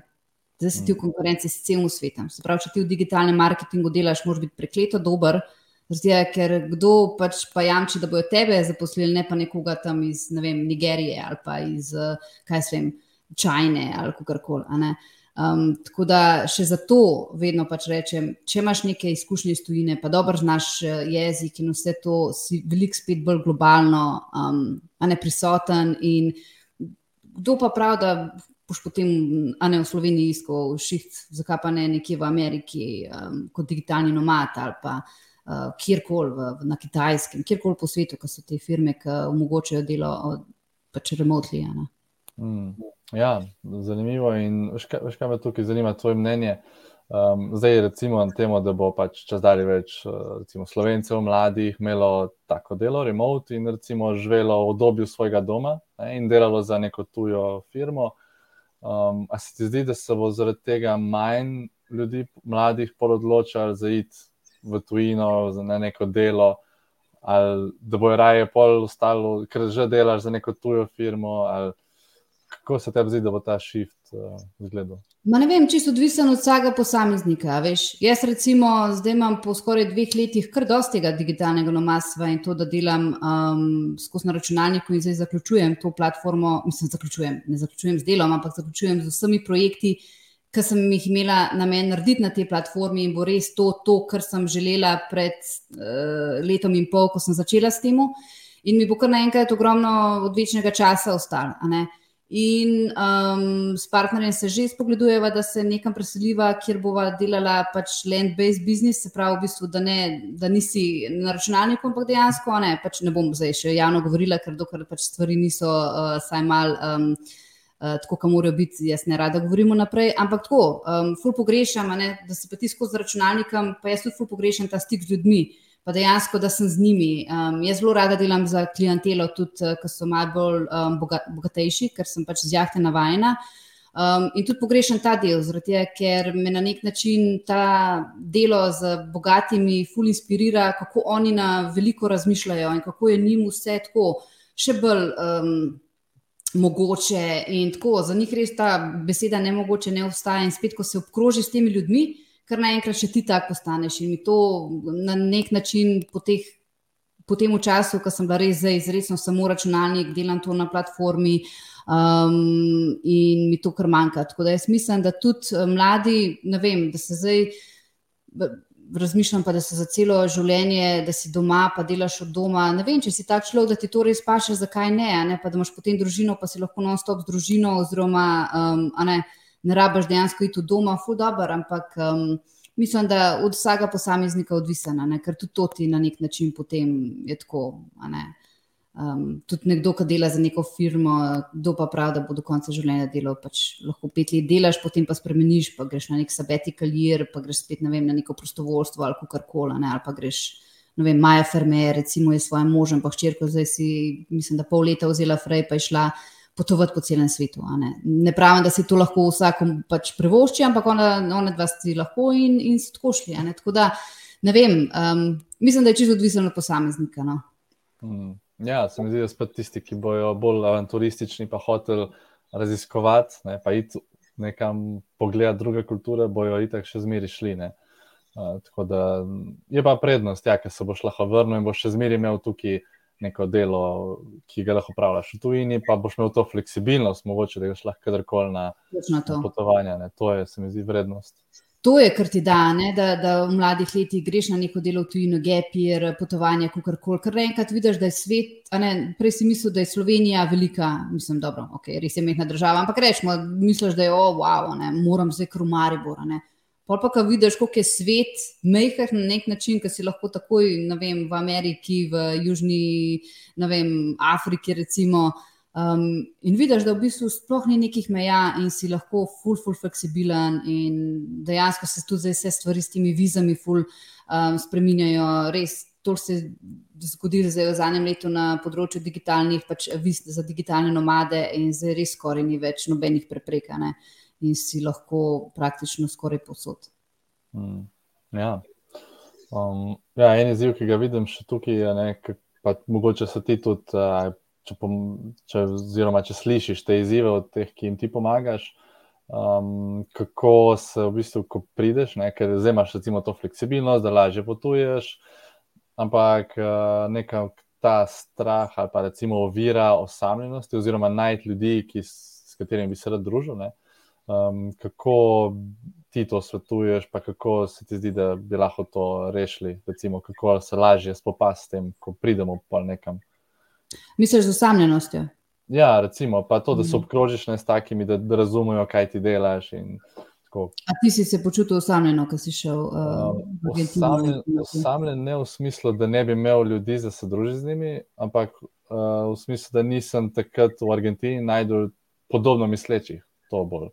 Zdaj si ti v konkurenci s celim svetom. Se pravi, če ti v digitalnem marketingu delaš, moraš biti prekleto dober. Zdaj, ker kdo pač pa jamči, da bojo tebe zaposlili, ne pa nekoga tam iz ne vem, Nigerije ali pa iz, kaj se vem, Čajne ali kakorkoli. Um, tako da še zato vedno pač rečem, če imaš neke izkušnje iz tujine, pa dobro znaš eh, jezik in vse to, si veliko spet bolj globalno, um, a ne prisoten. In kdo pa pravi, da boš potem, a ne v Sloveniji, iskal šift, zakaj pa ne nekje v Ameriki um, kot digitalni nomad ali pa kjerkoli na kitajskem, kjerkoli po svetu, ki so te firme, ki omogočajo delo pač remotli. Mm, ja, zanimivo. In veš, kaj me tukaj zanima, tvoje mnenje? Um, zdaj, recimo, na temo, da bo pač čez dalje več recimo, slovencev, mladih, imelo tako delo, remote in recimo živelo v obdobju svojega doma ne, in delalo za neko tujo firmo. Um, a se ti zdi, da se bo zaradi tega manj ljudi, mladih, odločali za iti v tujino, na neko delo, ali da bo raje pol ostalo, ker že delaš za neko tujo firmo. Kako se tebi zdi, da bo ta shift uh, izgledal? Ma ne vem, čisto odvisen od vsakega posameznika. Veš. Jaz, recimo, zdaj imam po skoraj dveh letih kar dosti tega digitalnega nomadstva in to, da delam um, skozi na računalniku in zdaj zaključujem to platformo. Mislim, zaključujem, ne zaključujem z delom, ampak zaključujem z vsemi projekti, ki sem jih imela na meni narediti na tej platformi in bo res to, to kar sem želela pred uh, letom in pol, ko sem začela s tem. In mi bo kar naenkrat ogromno odvečnega časa ostalo. In um, s partnerjem se že spogledujeva, da se nekam preseliva, kjer bova delala pač land-based business, se pravi, v bistvu, da, ne, da nisi na računalniku, ampak dejansko ne, pač ne bom zdaj še javno govorila, ker dokler pač stvari niso uh, saj mal. Um, tako, kot morajo biti, jaz ne rada govorimo naprej. Ampak tako, um, ful pogrešam, ne, da se pa ti skozi računalnikom, pa jaz tudi ful pogrešam ta stik z ljudmi, pa dejansko, da sem z njimi. Um, jaz zelo rada delam za klientelo, tudi uh, ki so malo bolj um, bogatejši, ker sem pač z jahte navajena. Um, in tudi pogrešam ta del, tega, ker me na nek način ta delo z bogatimi ful inspirira, kako oni na veliko razmišljajo in kako je njim vse tako še bolj. Um, mogoče. In tako za njih res ta beseda ne mogoče ne obstaja. In spet, ko se obkroži s temi ljudmi, kar naenkrat še ti tako postaneš. In mi to na nek način po, teh, po tem času, ko sem bila res zdaj izredno samo računalnik, delam to na platformi. Um, in mi to kar manjka. Tako da jaz mislim, da tudi eh, mladi, ne vem, da se zdaj razmišljam pa, da se za celo življenje, da si doma, pa delaš od doma. Ne vem, če si tak človek, da ti to res paše, zakaj ne, ne? Pa da imaš potem družino, pa si lahko non-stop z družino, oziroma um, ne, ne rabaš dejansko iti od doma, fu dobro, ampak um, mislim, da od vsakega posameznika odvisna, ker tudi to ti na nek način potem je tako. Um, tudi nekdo, ki dela za neko firmo, kdo pa pravi, da bo do konca življenja delal. Pač lahko pet let delaš, potem pa spremeniš, pa greš na nek sabeti kalir, pa greš spet ne vem, na neko prostovoljstvo ali kar koli. Ali pa greš, ne vem, Maja Fermer, recimo, je svojim možem, pa hčerko, zdaj si, mislim, da pol leta vzela frej, pa je šla potovati po celem svetu. Ne? ne pravim, da si to lahko vsakom pač prevošči, ampak ona, ona dva si lahko in, in so tako šli. Ne? Tako da ne vem, um, mislim, da je čisto odvisno od posameznika. No? Hmm. Ja, se mi zdi, da so tisti, ki bojo bolj avanturistični, pa hotel raziskovati, ne, pa iti nekam pogledati druge kulture, bojo itak še zmeri šli. Uh, tako da je pa prednost, ja, ker se boš lahko vrnil in boš še zmeri imel tukaj neko delo, ki ga lahko upravljaš v tujini, pa boš imel to fleksibilnost, mogoče da greš lahko kadarkoli na, na potovanje. Ne. To je, se mi zdi, vrednost. To je, kar ti da, ne, da, da v mladih letih greš na neko delo v tujino, gepir, potovanje, kako koli. Ker enkrat vidiš, da je svet, ne, prej si mislil, da je Slovenija velika, mislim, dobro, ok, res je mehna država, ampak rečemo, misliš, da je, oh, wow, ne, moram zdaj krumari bora. Pol pa, ko vidiš, kako je svet mehak na nek način, ki si lahko takoj vem, v Ameriki, v Južni vem, Afriki, recimo, um, in vidiš, da v bistvu sploh ni nekih meja in si lahko full, full fleksibilen, in dejansko se tu zdaj vse stvari s temi vizami full um, spreminjajo. Res, to se je zgodilo zdaj v zadnjem letu na področju digitalnih, pač viz za digitalne nomade, in zdaj res skoraj ni več nobenih preprekanj in si lahko praktično skoraj posod. Hmm. Ja. Um, ja, en izziv, ki ga vidim še tukaj, je, ne, pa mogoče se ti tudi, če, pom, če, oziroma, če slišiš te izzive od teh, ki jim ti pomagaš. Um, kako se v bistvu, ko prideš, ne, ker zdaj imaš recimo to fleksibilnost, da lažje potuješ, ampak uh, neka ta strah ali pa recimo ovira osamljenosti, oziroma najti ljudi, ki, s katerimi bi se rad družil. Ne, Um, kako ti to svetuješ, pa kako se ti zdi, da bi lahko to rešili, recimo, kako se lažje spopasti s tem, ko pridemo po nekam? Misliš z osamljenostjo? Ja, recimo, pa to, da se mhm. obkrožiš ne s takimi, da, da razumejo, kaj ti delaš. A ti si se počutil osamljeno, ko si šel uh, v Argentino? Osamljen, osamljen ne v smislu, da ne bi imel ljudi za se družiti z njimi, ampak uh, v smislu, da nisem takrat v Argentini najdel podobno mislečih. To bolj.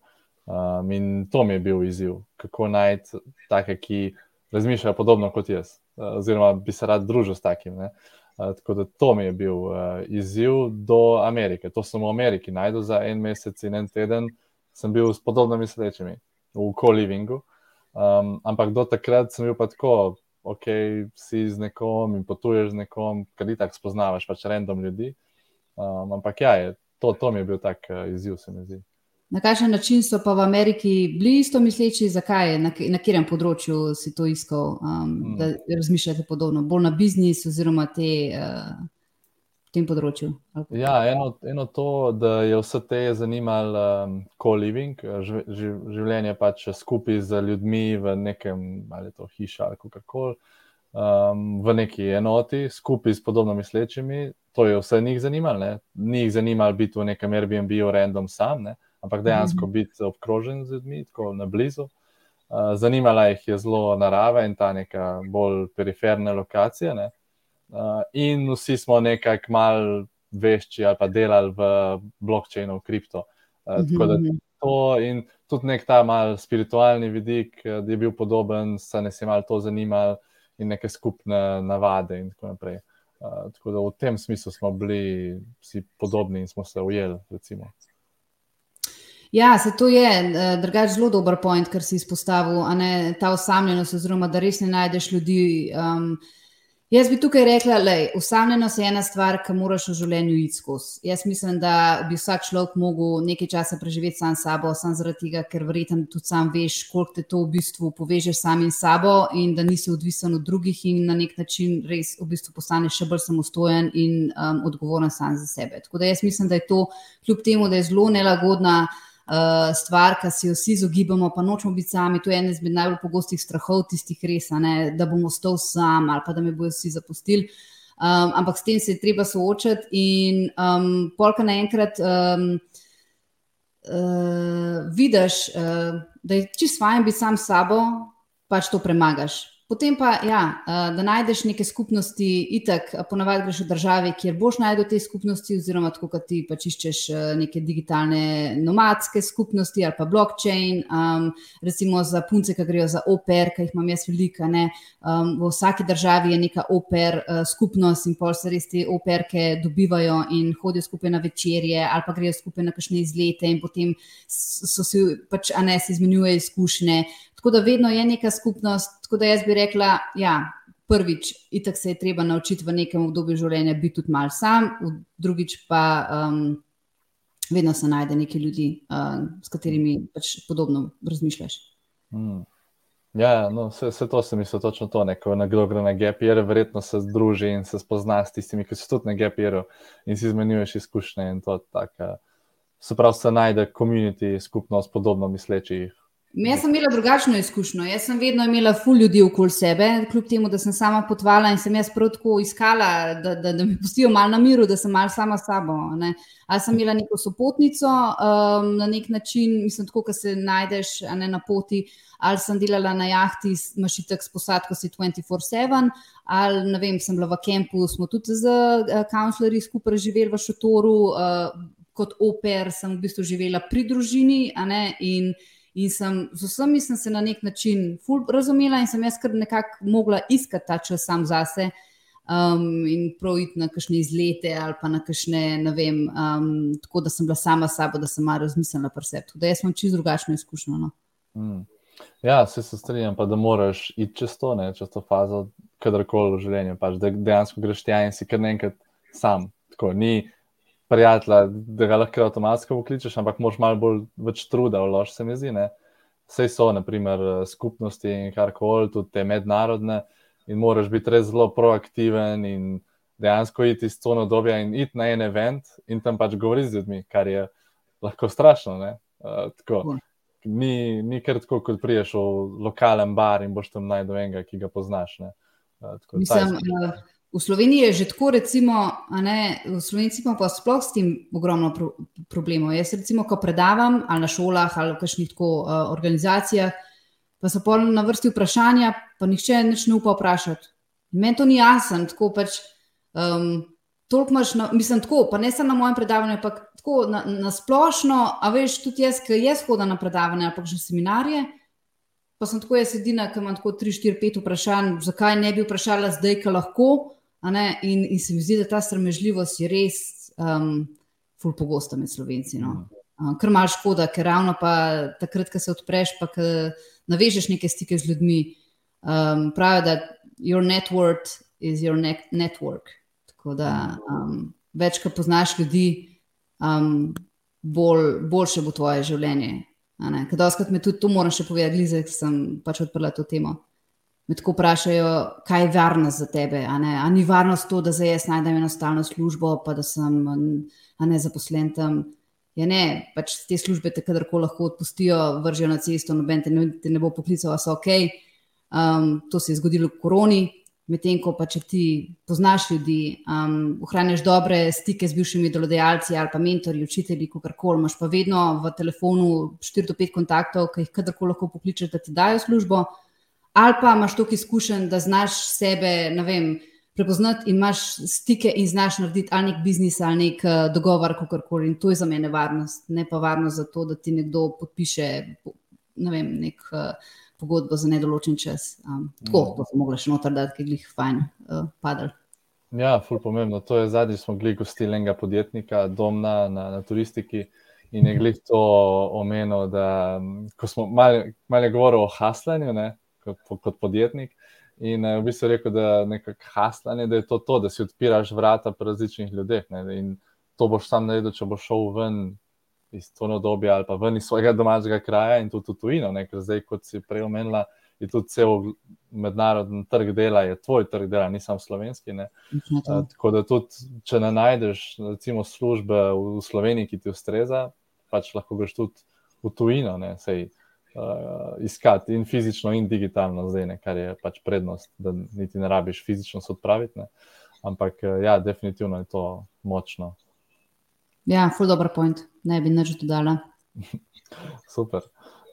Um, in to mi je bil izziv, kako najti take, ki razmišljajo podobno kot jaz, oziroma bi se rad družil s takim. Uh, tako da to mi je bil uh, izziv do Amerike. To sem v Ameriki najdel za en mesec in en teden, sem bil s podobnimi srečami v co-livingu. Um, ampak do takrat sem bil pa tako, ok, si z nekom in potuješ z nekom, kar ti tako spoznavaš, pač random ljudi. Um, ampak ja, je, to, to mi je bil tak uh, izziv, se mi zdi. Na kakšen način so pa v Ameriki bili isto misleči, zakaj, na, na katerem področju si to iskal, um, hmm. da razmišljate podobno, bolj na biznis oziroma te, uh, tem področju? Ja, eno, eno to, da je vse te zanimalo um, co-living, življenje pač skupaj z ljudmi v nekem, ali to hiša ali kako koli, um, v neki enoti, skupaj s podobno mislečimi. To je vse njih zanimalo, ne? njih zanimalo biti v nekem Airbnb-u, random sam. Ne? Ampak dejansko mhm. biti obkrožen z ljudmi, tako na blizu. Uh, zanimala jih je zelo narava in ta neka bolj periferna lokacija. Uh, in vsi smo nekako mal vešči ali pa delali v blokčinu, v kripto. Uh, tako da mhm. to in tudi nek ta mal spiritualni vidik, da je bil podoben, se ne si mal to zanimal in neke skupne navade in tako naprej. Uh, tako da v tem smislu smo bili vsi podobni in smo se ujeli, recimo. Ja, se to je eh, drugač zelo dober point, kar si izpostavil, ne, ta osamljenost, oziroma da res ne najdeš ljudi. Um, jaz bi tukaj rekla, da je osamljenost ena stvar, ki moraš v življenju iti skozi. Jaz mislim, da bi vsak človek mogel nekaj časa preživeti sam s sabo, samo zaradi tega, ker verjetno tudi sam veš, koliko te to v bistvu poveže samim sabo in da nisi odvisen od drugih in na nek način res v bistvu postaneš še bolj samostojen in um, odgovoren sam za sebe. Tako da jaz mislim, da je to, kljub temu, da je zelo nelagodna. Eh, stvar, ki se jo vsi izogibamo, pa nočemo biti sami. To je ena izmed najbolj pogostih strahov, tistih res, ne, da bomo ostal sam ali pa da me bodo vsi zapustili. Um, ampak s tem se je treba soočati, in um, polka naenkrat um, uh, vidiš, uh, da je čisto fajn biti sam s sabo, pač to premagaš. Potem pa, ja, eh, da najdeš neke skupnosti, itek, ponavadi greš v države, kjer boš najdel te skupnosti, oziroma tako, kot ti pač iščeš eh, neke digitalne nomadske skupnosti ali pa blockchain. Um, recimo za punce, ki grejo za oper, ki jih imam jaz velika. Um, v vsaki državi je neka oper uh, skupnost in pol se res te operke dobivajo in hodijo skupaj na večerje ali pa grejo skupaj na kakšne izlete in potem so si pač, a ne, se izmenjujejo izkušnje. Tako da vedno je neka skupnost, tako da jaz bi rekla, ja, prvič, itak se je treba naučiti v nekem obdobju življenja biti tudi mal sam, drugič pa um, vedno se najde nekaj ljudi, uh, s katerimi pač podobno razmišljaš. Mm. Ja, no, vse, vse to se mi zdi točno to, neko nekdo gre na GPR, verjetno se združi in se spozna s tistimi, ki so tudi na GPR-u in si izmenjuješ izkušnje tako. Se pravi, se najde komunity, skupnost podobno mislečih Jaz sem imela drugačno izkušnjo. Jaz sem vedno imela ful ljudi okoli sebe, kljub temu, da sem sama potvala in sem jaz prav tako iskala, da, da, da me pustijo malo na miru, da sem malo sama s sabo. Ne. Ali sem imela neko sopotnico um, na nek način, mislim, tako, da se najdeš ne, na poti, ali sem delala na jahti, imaš itak s posadko, si 24-7, ali ne vem, sem bila v kampu, smo tudi z kanclerji uh, skupaj živeli v šotoru, uh, kot oper sem v bistvu živela pri družini. In In sem, z vsemi sem se na nek način razumela, in sem jaz kar nekako mogla iskati ta čas sam zase. Um, in projiti na kakšne izlete, ali pa na kakšne, ne vem, um, tako da sem bila sama s sabo, da sem malo razmislila o sebi. Da jaz imam čisto drugačno izkušnjo. No. Mm. Ja, se strinjam, pa da moraš iti čez to, ne, čez to fazo, kadarkoli v življenju. Pač, da dejansko greš tja in si kar nekaj sam. Tako, ni, prijatelja, da ga lahko avtomatsko pokličeš, ampak moraš malo bolj več truda vložiti, se mi zdi. Vse so, naprimer, skupnosti in karkoli, tudi te mednarodne, in moraš biti res zelo proaktiven in dejansko iti iz tona dobja in iti na en event in tam pač govoriti z ljudmi, kar je lahko strašno. Uh, ni, ni kar tako, kot priješ v lokalen bar in boš tam najdel enega, ki ga poznaš. Uh, Mislim, V Sloveniji je že tako, recimo, ne, v Sloveniji pa sploh s tem ogromno pro, problemov. Jaz, recimo, ko predavam ali na šolah ali v kakšnih tako uh, organizacijah, pa so pa na vrsti vprašanja, pa nihče nič ne upa vprašati. Meni to ni jasno, tako pač. Um, Toliko imaš, na, mislim, tako, pa ne samo na mojem predavanju, ampak tako na, na splošno. A veš, tudi jaz, ki jaz hodim na predavanja ali pa že seminarije, pa sem tako jaz edina, ki imam tako 3, 4, 5 vprašanj, zakaj ne bi vprašala zdaj, ki lahko. In, in se mi zdi, da ta sramežljivost je res um, ful pogosta med slovenci. No. Um, Ker imaš škoda, ker ravno pa takrat, ko se odpreš, pa navežeš neke stike z ljudmi, um, pravijo, da your network is your ne network. Tako da um, več, ko poznaš ljudi, um, bolj, boljše bo tvoje življenje. Kaj doskrat me tudi to moram še povedati, Liza, sem pač odprla to temo me tako vprašajo, kaj je varnost za tebe. A, a ni varnost to, da zdaj jaz najdem enostavno službo, pa da sem ne zaposlen tam. Ja, ne, pač te službe te kadarkoli lahko odpustijo, vržijo na cesto, noben te ne, te ne bo poklical, so ok. Um, to se je zgodilo v koroni, medtem ko pa če ti poznaš ljudi, um, ohranjaš dobre stike z bivšimi delodajalci ali pa mentori, učitelji, kakorkoli, imaš pa vedno v telefonu 4 do 5 kontaktov, ki jih kadarkoli lahko pokličeš, da ti dajo službo ali pa imaš toliko izkušenj, da znaš sebe vem, prepoznati in imaš stike in znaš narediti ali nek biznis ali nek uh, dogovor, kako koli. In to je za mene varnost, ne pa varnost za to, da ti nekdo podpiše ne vem, nek uh, pogodbo za nedoločen čas. Um, tako, mm. to smo mogli še noter dati, ki je jih fajn uh, padal. Ja, ful pomembno. To je zadnji, smo gledali gostili enega podjetnika, domna na, na turistiki. In je glih to omenil, da ko smo malo mal govorili o haslanju, ne, kot, podjetnik. In uh, v bistvu rekel, da nekako haslanje, da je to to, da si odpiraš vrata pri različnih ljudeh. Ne, in to boš sam naredil, če boš šel ven iz tega obdobja ali pa ven iz svojega domačega kraja in tudi tujino. Ne, ker zdaj, kot si prej omenila, je tudi cel mednarodni trg dela, je tvoj trg dela, ni samo slovenski. Uh, tako da tudi, če ne najdeš, recimo, službe v Sloveniji, ki ti ustreza, pač lahko greš tudi v tujino. Ne, sej, uh, iskati in fizično, in digitalno, zdaj, ne, kar je pač prednost, da niti ne rabiš fizično se odpraviti. Ne. Ampak, uh, ja, definitivno je to močno. Ja, full dobro point, ne bi nič dodala. Super.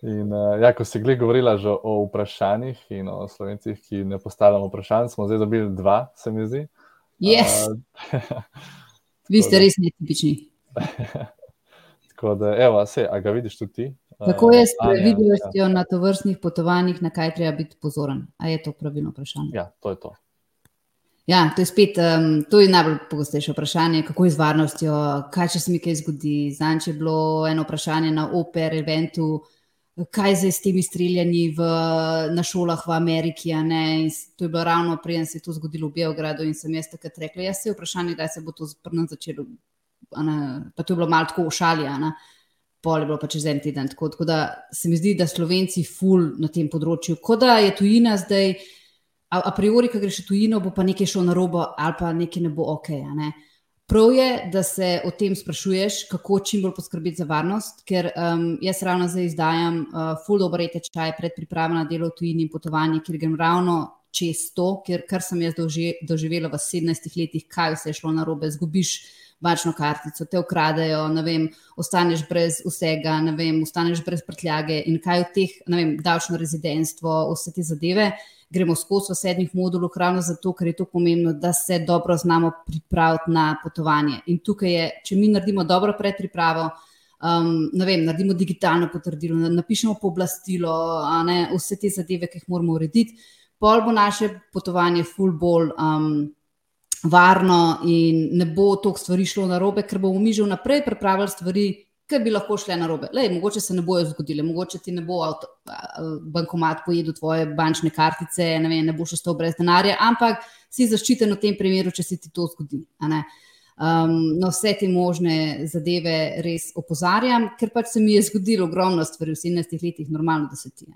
In, uh, ja, ko si gledala, govorila že o vprašanjih in o slovencih, ki ne postavljamo vprašanj, smo zdaj dobili dva, se mi zdi. Yes. Uh, Vi ste res netipični. Tako da, evo, se, a ga vidiš tudi ti? Kako je s previdnostjo ja. na tovrstnih potovanjih, na kaj treba biti pozoren? A je to pravilno vprašanje? Ja, to je to. Ja, to je spet, um, to je najbolj pogostejše vprašanje, kako je z varnostjo, kaj če se mi kaj zgodi. Zanj je bilo eno vprašanje na Oper eventu, kaj zdaj s temi streljanji v, na šolah v Ameriki. To je bilo ravno prej, se je to zgodilo v Beogradu in sem jaz takrat rekla, jaz se vprašanje, kdaj se bo to začelo ne, pa to je bilo malo tako ušalja, pol je bilo pa čez en teden. Tako, tako da se mi zdi, da slovenci ful na tem področju, kot da je tujina zdaj, a, a priori, ki greš v tujino, bo pa nekaj šlo na robo ali pa nekaj ne bo ok. Ne. Prav je, da se o tem sprašuješ, kako čim bolj poskrbeti za varnost, ker um, jaz ravno zdaj izdajam uh, full dobro tečaj pred pripravo na delo v tujini in potovanje, ker grem ravno čez to, ker, kar sem jaz doži, doživela v 17 letih, kaj vse je šlo na robe, zgubiš bančno kartico, te ukradejo, ne vem, ostaneš brez vsega, ne vem, ostaneš brez prtljage in kaj od teh, ne vem, davčno rezidentstvo, vse te zadeve. Gremo skozi v sedmih modulih, ravno zato, ker je to pomembno, da se dobro znamo pripraviti na potovanje. In tukaj je, če mi naredimo dobro predpripravo, um, ne vem, naredimo digitalno potrdilo, napišemo pooblastilo, vse te zadeve, ki jih moramo urediti, pol bo naše potovanje full bolj um, varno in ne bo toliko stvari šlo na robe, ker bomo mi že vnaprej pripravili stvari, ki bi lahko šle na robe. Lej, mogoče se ne bojo zgodile, mogoče ti ne bo avto, bankomat pojedel tvoje bančne kartice, ne, vem, ne boš ostal brez denarja, ampak si zaščiten v tem primeru, če se ti to zgodi. Um, na vse te možne zadeve res opozarjam, ker pač se mi je zgodilo ogromno stvari v 17 letih, normalno, da se ti.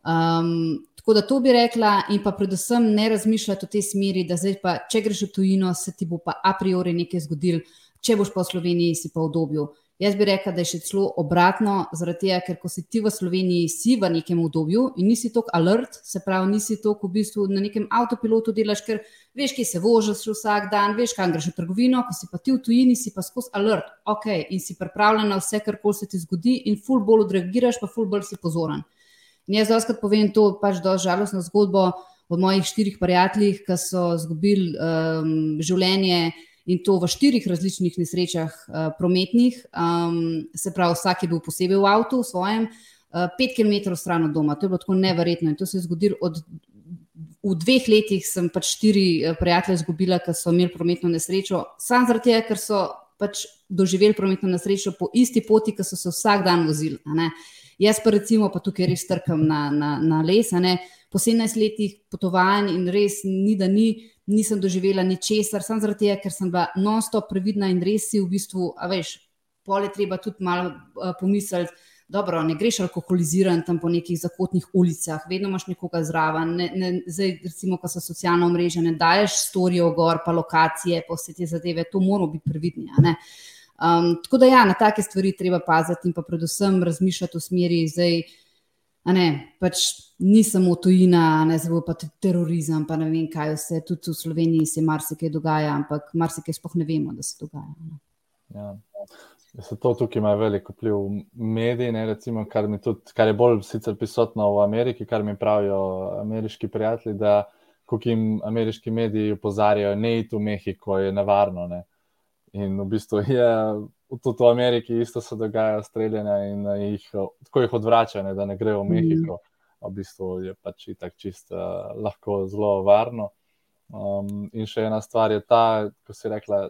Um, tako da to bi rekla, in pa predvsem ne razmišljati v tej smeri, da zdaj pa, če greš v tujino, se ti bo pa a priori nekaj zgodil, če boš pa v Sloveniji, si pa v obdobju. Jaz bi rekla, da je še celo obratno, zaradi tega, ker ko si ti v Sloveniji, si v nekem obdobju in nisi tako alert, se pravi, nisi tako v bistvu na nekem avtopilotu delaš, ker veš, ki se vožiš vsak dan, veš, kam greš v trgovino, ko si pa ti v tujini, si pa skozi alert, ok, in si pripravljen na vse, kar koli se ti zgodi, in ful bolj odreagiraš, pa ful bolj si pozoren. In jaz doskrat povem to pač do žalostno zgodbo o mojih štirih prijateljih, ki so izgubili um, življenje in to v štirih različnih nesrečah uh, prometnih. Um, se pravi, vsak je bil posebej v avtu, v svojem, uh, pet km stran od doma. To je bilo tako neverjetno in to se je zgodilo od. V dveh letih sem pač štiri uh, prijatelje izgubila, ker so imeli prometno nesrečo, samo zaradi tega, ker so pač doživeli prometno nesrečo po isti poti, ki so se vsak dan vozili. Jaz pa recimo, pa tukaj res trkam na, na, na les, po 17 letih potovanj in res ni, da ni, nisem doživela ničesar, samo zaradi tega, ker sem bila non-stop previdna in res si v bistvu, a veš, pole treba tudi malo uh, pomisliti. Dobro, ne greš alkoholiziran tam po nekih zakotnih ulicah, vedno imaš nekoga zraven. Ne, ne, zdaj, recimo, ko so socialna mreža, ne daješ storijo gor, pa lokacije, pa vse te zadeve, to moramo biti previdni. Uh, Um, tako da, ja, na take stvari treba paziti in pa predvsem razmišljati v smeri, da ne, pač ni samo tujina, ne zelo pa terorizem, pa ne vem, kaj vse. Tudi v Sloveniji se marsikaj dogaja, ampak marsikaj sploh ne vemo, da se dogaja. Ja. Se to tukaj ima veliko vpliv mediji, ne, recimo, kar, tudi, kar je bolj sicer prisotno v Ameriki, kar mi pravijo ameriški prijatelji, da ko jim ameriški mediji opozarjajo, ne iti v Mehiko, je nevarno. Ne. In v bistvu je tudi v Ameriki isto se dogaja streljanje in jih, tako jih odvračajo, da ne grejo v mhm. Mehiko. V bistvu je pač tako čisto uh, lahko zelo varno. Um, in še ena stvar je ta, ko si rekla,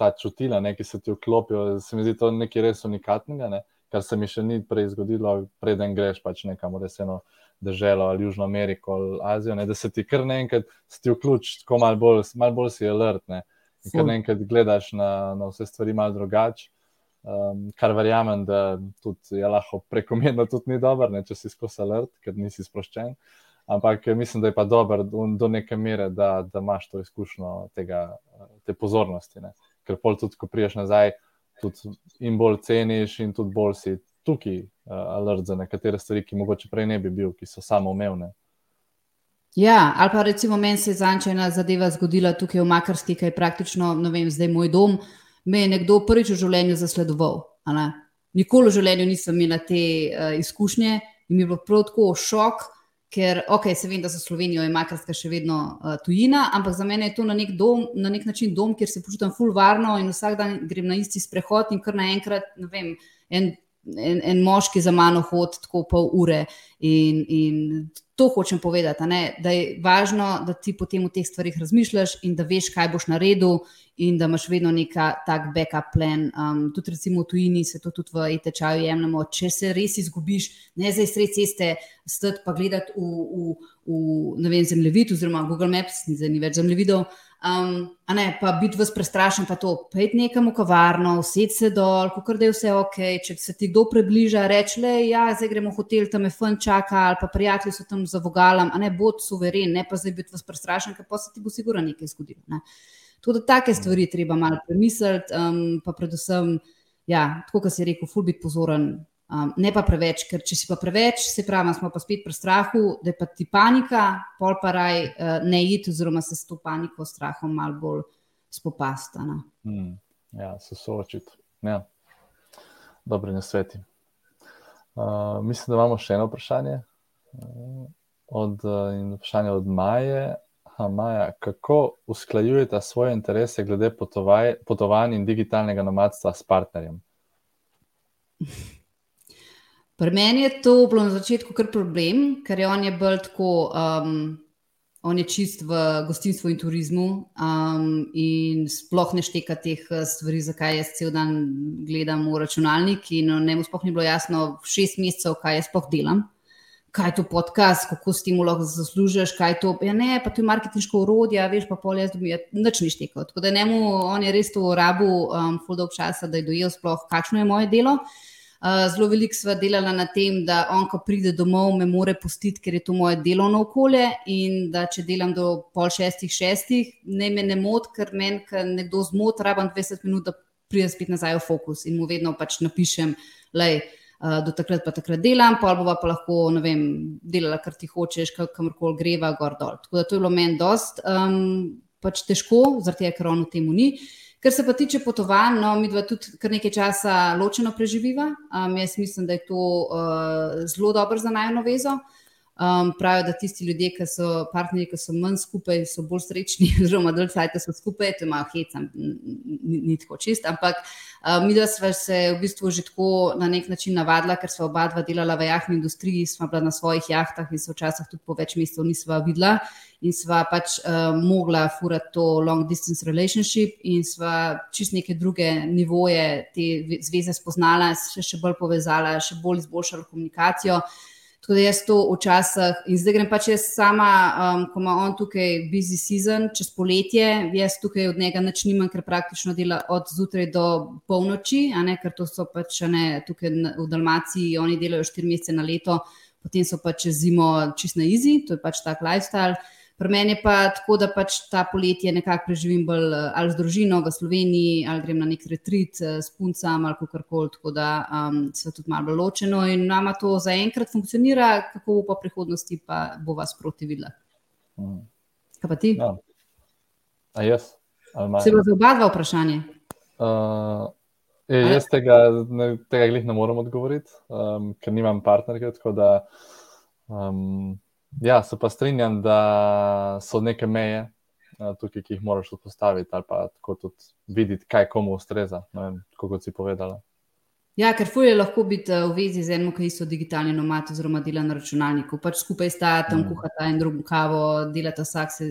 ta čutila, ne, ki se ti vklopijo. Se mi zdi to nekaj res unikatnega, ne, kar se mi še ni prej zgodilo, preden greš pač nekam reseno državo ali Južno Ameriko ali Azijo, ne, da se ti kar naenkrat vključi, tako malo bolj, mal bolj si alert. Ne, in kar enkrat gledaš na, na vse stvari malo drugače. Um, kar verjamem, da tudi je lahko prekomerno, tudi ni dobro, ne, če si skozi alert, ker nisi sproščen. Ampak mislim, da je pa dobro do, do neke mere, da, da imaš to izkušnjo tega, te pozornosti. Ne. Ker pol tudi, ko priješ nazaj, tudi in bolj ceniš, in tudi bolj si tukaj uh, alert za nekatere stvari, ki mogoče prej ne bi bil, ki so samoumevne. Ja, ali pa recimo meni se je zanča ena zadeva zgodila tukaj v Makarski, ki je praktično, ne vem, zdaj moj dom. Me je nekdo prvič v življenju zasledoval. Nikoli v življenju nisem imela te uh, izkušnje in mi je bilo prav tako šok, ker, ok, se vem, da za Slovenijo je Makarska še vedno uh, tujina, ampak za mene je to na nek, dom, na nek način dom, kjer se počutim full varno in vsak dan grem na isti sprehod in kar naenkrat, ne vem, en, en, en moški za mano hod tako pol ure. In, in to hočem povedati, da je važno, da ti potem o teh stvarih razmišljaš in da veš, kaj boš naredil, in da imaš vedno neka tak backup plan. Um, tudi, recimo, v tujini se to tudi v e-tečaju jemljemo. Če se res izgubiš, ne zdaj sred ceste, stati pa gledati v, v, v vem, zemljevid, oziroma Google Maps, ni več zemljevidov. Um, a ne, pa biti vas prestrašen, pa to, pet nekam v kavarno, usedeti se dol, kot da je vse ok. Če se ti kdo približa, reči, da ja, zdaj gremo v hotel, tam je fun čaka, ali pa prijatelji so tam za vogalom, a ne bod suveren, ne pa zdaj biti vas prestrašen, ker pa se ti bo sigurno nekaj zgodilo. Ne. Tudi take stvari treba malo premisliti, um, pa predvsem, ja, tako kot si rekel, ful biti pozoren Um, ne pa preveč, ker če si pa preveč, se pravi, smo pa spet pri strahu, da je pa ti panika, pol pa raj uh, ne iti, oziroma se s to paniko, strahom malo bolj spopasta. Hmm. Ja, se soočiti. Ja. Dobri na sveti. Uh, mislim, da imamo še eno vprašanje. Uh, od, uh, vprašanje od Maje. Ha, Maja, kako usklajujete svoje interese glede potovanj in digitalnega nomadstva s partnerjem? Pri meni je to bilo na začetku kar problem, ker je on je bolj tako, um, on je čist v gostinstvu in turizmu um, in sploh ne šteka teh uh, stvari, zakaj jaz cel dan gledam v računalnik in uh, ne mu sploh ni bilo jasno šest mesecev, kaj jaz sploh delam. Kaj je to podcast, kako s tem lahko zaslužiš, kaj je to. Ja, ne, pa to je marketinško urodje, veš pa pol jaz, mi je nič ni štekal. Tako da njemu, on je res to rabu, um, full dolg časa, da je dojel sploh, kakšno je moje delo. Eh, zelo veliko sva delala na tem, da on, ko pride domov, me more pustiti, ker je to moje delovno okolje. In da če delam do pol šestih, šestih, ne me ne moti, ker meni, ker nekdo zmot, rabam 20 minut, da pridem spet nazaj v fokus in mu vedno pač napišem, uh, eh, do takrat pa takrat delam, pa bova pa lahko, ne vem, delala, kar ti hočeš, kamorkoli greva, gor dol. Tako da to je bilo meni dost um, pač težko, zaradi tega, ker on v tem ni. Uh, Kar se pa tiče potovanj, no, mi dva tudi kar nekaj časa ločeno preživiva. Um, jaz mislim, da je to uh, zelo dobro za najno vezo. Um, pravijo, da tisti ljudje, ki so partnerji, ki so manj skupaj, so bolj srečni, oziroma da so skupaj, to imajo hecam, ni, ni tako čist. Ampak um, mi dva smo se v bistvu že tako na nek način navadila, ker smo oba dva delala v jahni industriji, smo bila na svojih jahtah in se včasih tudi po več mesecev nisva videla in sva pač uh, mogla furati to long distance relationship in sva čist neke druge nivoje te zveze spoznala, še, še bolj povezala, še bolj izboljšala komunikacijo. Tako da jaz to včasih, in zdaj grem pač jaz sama, um, ko ima on tukaj busy season, čez poletje, jaz tukaj od njega nič nimam, ker praktično dela od zjutraj do polnoči, ne, ker to so pač ne, tukaj v Dalmaciji, oni delajo štiri mesece na leto, potem so pač čez zimo čist na izi, to je pač tak lifestyle. Pri meni je pa tako, da pač ta poletje nekako preživim bolj eh, ali z družino v Sloveniji, ali grem na nek retrit eh, s puncem ali kako koli, tako da um, se tudi malo ločeno in nama to zaenkrat funkcionira, kako bo pa prihodnosti, pa bo vas proti videla. Mm. Kaj pa ti? Ja. A jaz? Se bo za oba dva vprašanje? Uh... E, jaz tega, ne, tega glih ne morem odgovoriti, um, ker nimam partnerja. Um, Ja, se pa strinjam, da so neke meje uh, tukaj, ki jih moraš vzpostaviti, ali pa tako tudi videti, kaj komu ustreza, vem, kot si povedala. Ja, ker fulje je lahko biti eh, v vezi z enim, ki so digitalni nomadi, oziroma dela na računalniku. Pač skupaj sta tam, mm. kuhata in drugo kavo, delata vsak se.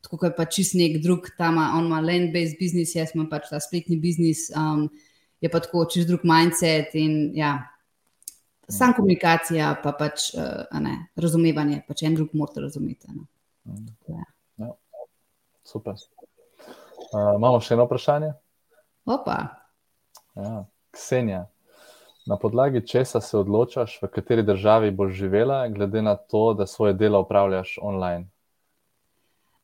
Tako kot je pač čist nek drug, tam on ima land-based business, jaz imam pač ta spletni biznis, um, je pa tako čist drug mindset in ja, Sam komunikacija, pa pač uh, ne, razumevanje, pa če en drug morate razumeti. Ja. Ja. Super. Uh, imamo še eno vprašanje? Opa. Ja. Ksenija, na podlagi česa se odločaš, v kateri državi boš živela, glede na to, da svoje delo upravljaš online?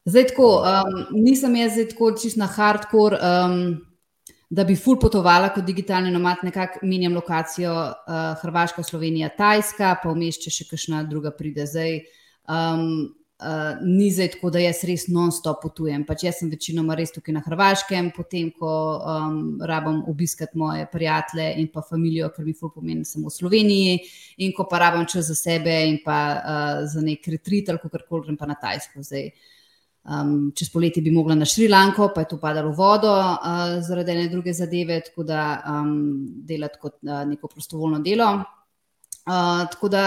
Zdaj, tako, um, nisem jaz tako čisto na hardcore. Um, da bi ful potovala kot digitalni nomad, nekako menjam lokacijo uh, Hrvaška, Slovenija, Tajska, pa vmes če še kakšna druga pride. Zdaj, um, uh, ni zdaj tako, da jaz res non-stop potujem. Pač jaz sem večinoma res tukaj na Hrvaškem, potem ko um, rabim obiskati moje prijatelje in pa družino, ker mi ful pomeni samo v Sloveniji, in ko pa rabim čas za sebe in pa uh, za nek retrit ali kako koli grem pa na Tajsko. Zdaj, Um, čez poletje bi mogla na Šrilanko, pa je to padalo v vodo uh, zaradi ene druge zadeve, tako da um, delati kot uh, neko prostovoljno delo. Uh, tako da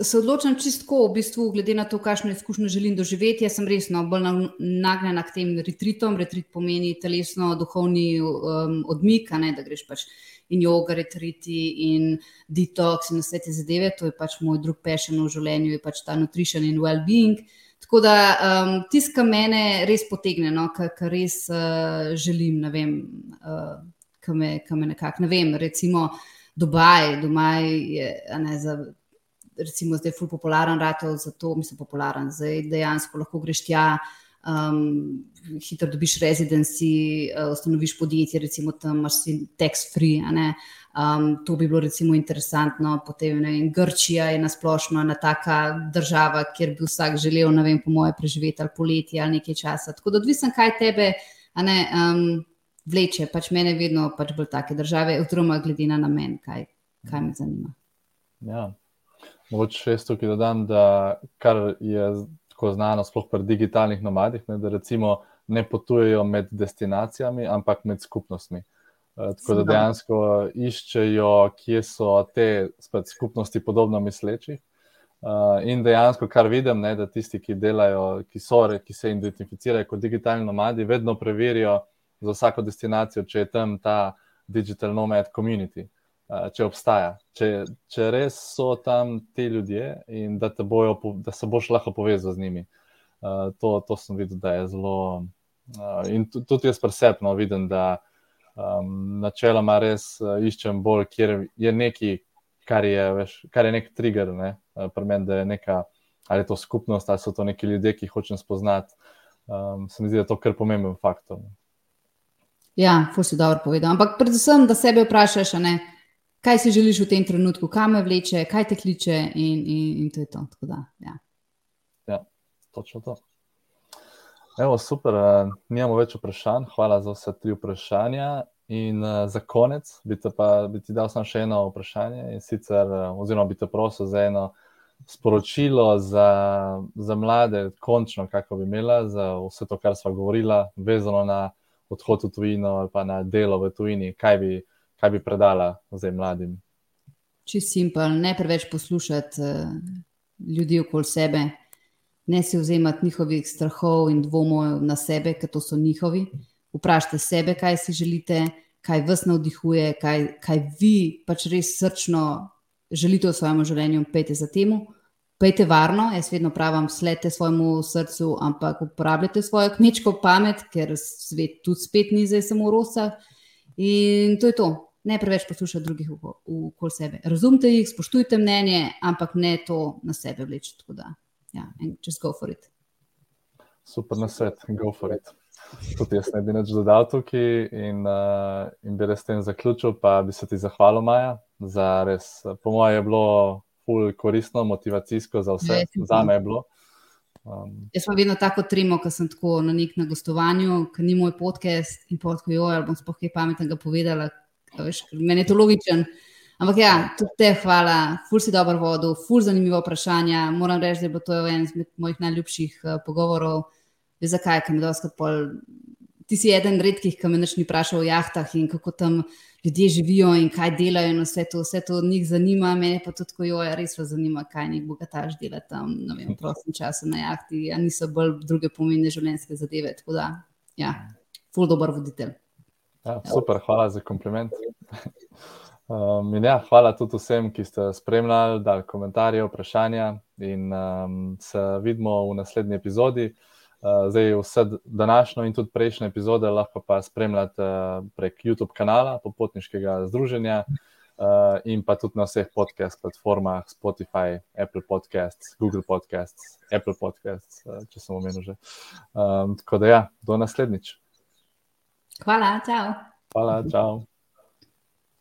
se odločam čistko, v bistvu, glede na to, kakšno izkušnjo želim doživeti. Jaz sem resno bolj nagnjena k tem retritom. Retrit pomeni telesno, duhovni um, odmik, ne, da greš pač in yoga, retriti in detox in vse te zadeve. To je pač moj drug pešen v življenju, je pač ta nutrition in well-being. Tako da um, tiska mene res potegne, no, kar res uh, želim, ne vem, uh, kam me, me nekako, ne vem, recimo Dubaj, Dubaj je, ne, za, recimo zdaj ful popularen ratov, zato mislim popularen, zdaj dejansko lahko greš tja, um, hitro dobiš rezidenci, uh, ustanoviš podjetje, recimo tam imaš si tax free. Um, to bi bilo recimo interesantno. Potem vem, Grčija je nasplošno ena taka država, kjer bi vsak želel, ne vem, po moje, preživeti ali poletje ali nekaj časa. Tako da odvisno, kaj tebe ne, um, vleče, pač mene vedno pač bolj take države, oziroma glede na namen, kaj, kaj me zanima. Ja. Mogoče še jaz tukaj dodam, da kar je tako znano, sploh pri digitalnih nomadih, ne, da recimo ne potujejo med destinacijami, ampak med skupnostmi. Uh, tako da dejansko iščejo, kje so te spet, skupnosti podobno mislečih. Uh, in dejansko, kar vidim, je, da tisti, ki delajo, ki, so, ki se identificirajo kot digitalni nomadi, vedno preverijo za vsako destinacijo, če je tam ta digital nomad community. Uh, če obstaja, če, če res so tam ti ljudje in da, bojo, da se boš lahko povezal z njimi. To, to sem videl, da je zelo. In tudi jaz presepno vidim, da um, načeloma res iščem bolj, kjer je nekaj, kar je, veš, kar je nek trigger, ne? pri meni, da je neka, ali je to skupnost, ali so to neki ljudje, ki jih hočem spoznati. Um, se mi zdi, da je to kar pomemben faktor. Ja, fu si dobro povedal. Ampak predvsem, da sebe vprašaš, ne, kaj si želiš v tem trenutku, kam me vleče, kaj te kliče, in, in, in to je to. Da, ja. ja, točno to. Evo, super, nimamo več vprašanj. Hvala za vse tri vprašanja. In uh, za konec bi, pa, bi ti dal samo še eno vprašanje, sicer, uh, oziroma bi te prosil za eno sporočilo za, za mlade, končno, kako bi imela, za vse to, kar smo govorili, vezano na odhod v tujino ali pa na delo v tujini. Kaj bi, kaj bi predala zdaj mladim? Čisto simpel, ne preveč poslušati uh, ljudi okoli sebe, ne si vzemati njihovih strahov in dvomov na sebe, ker to so njihovi. Vprašajte sebe, kaj si želite, kaj vas navdihuje, kaj, kaj vi pač res srčno želite v svojem življenju. Pejte za temu, pejte varno. Jaz vedno pravim, sledite svojemu srcu, ampak uporabljajte svojo kmečko pamet, ker svet tudi spet ni zdaj samo v rosah. In to je to ne preveč poslušati drugih okoli sebe. Razumite jih, spoštujte mnenje, ampak ne to na sebe vleči. Tako da, ja, just go for it. Super na svet, go for it. Tudi jaz ne bi več dodal tukaj in, uh, in bi res tem zaključil, pa bi se ti zahvalil, Maja, za res, po mojem, je bilo ful koristno, motivacijsko za vse, ne, za me je bilo. Um, jaz sem vedno tako trimo, ko sem tako na nek na gostovanju, ker ni moj podcast in potko jo, ali bom spoh kaj pametnega povedala, Meni je to logičen. Ampak ja, tudi te hvala, ful si dobro vodil, ful zanimivo vprašanje. Moram reči, da je bilo to en izmed mojih najljubših uh, pogovorov. Veš zakaj, ker mi doskrat pol. Ti si eden redkih, ki me nič ni vprašal o jahtah in kako tam ljudje živijo in kaj delajo in vse to, vse to njih zanima, mene pa tudi, ko jo je res zanima, kaj njih bogataš dela tam, vem, prostim času na jahti, a niso bolj druge pomembne življenjske zadeve. Tako da, ja, ful dober voditelj. Ja, super, hvala za kompliment. Um, ja, hvala tudi vsem, ki ste spremljali, dali komentarje, vprašanja. In um, se vidimo v naslednji epizodi. Uh, zdaj, vse današnjo in tudi prejšnje epizode lahko pa spremljate uh, prek YouTube kanala Popotniškega združenja uh, in pa tudi na vseh podcast platformah, Spotify, Apple Podcasts, Google Podcasts, Apple Podcasts, uh, če sem omenil že. Um, tako da, ja, do naslednjič. Hvala, čau. Hvala, čau.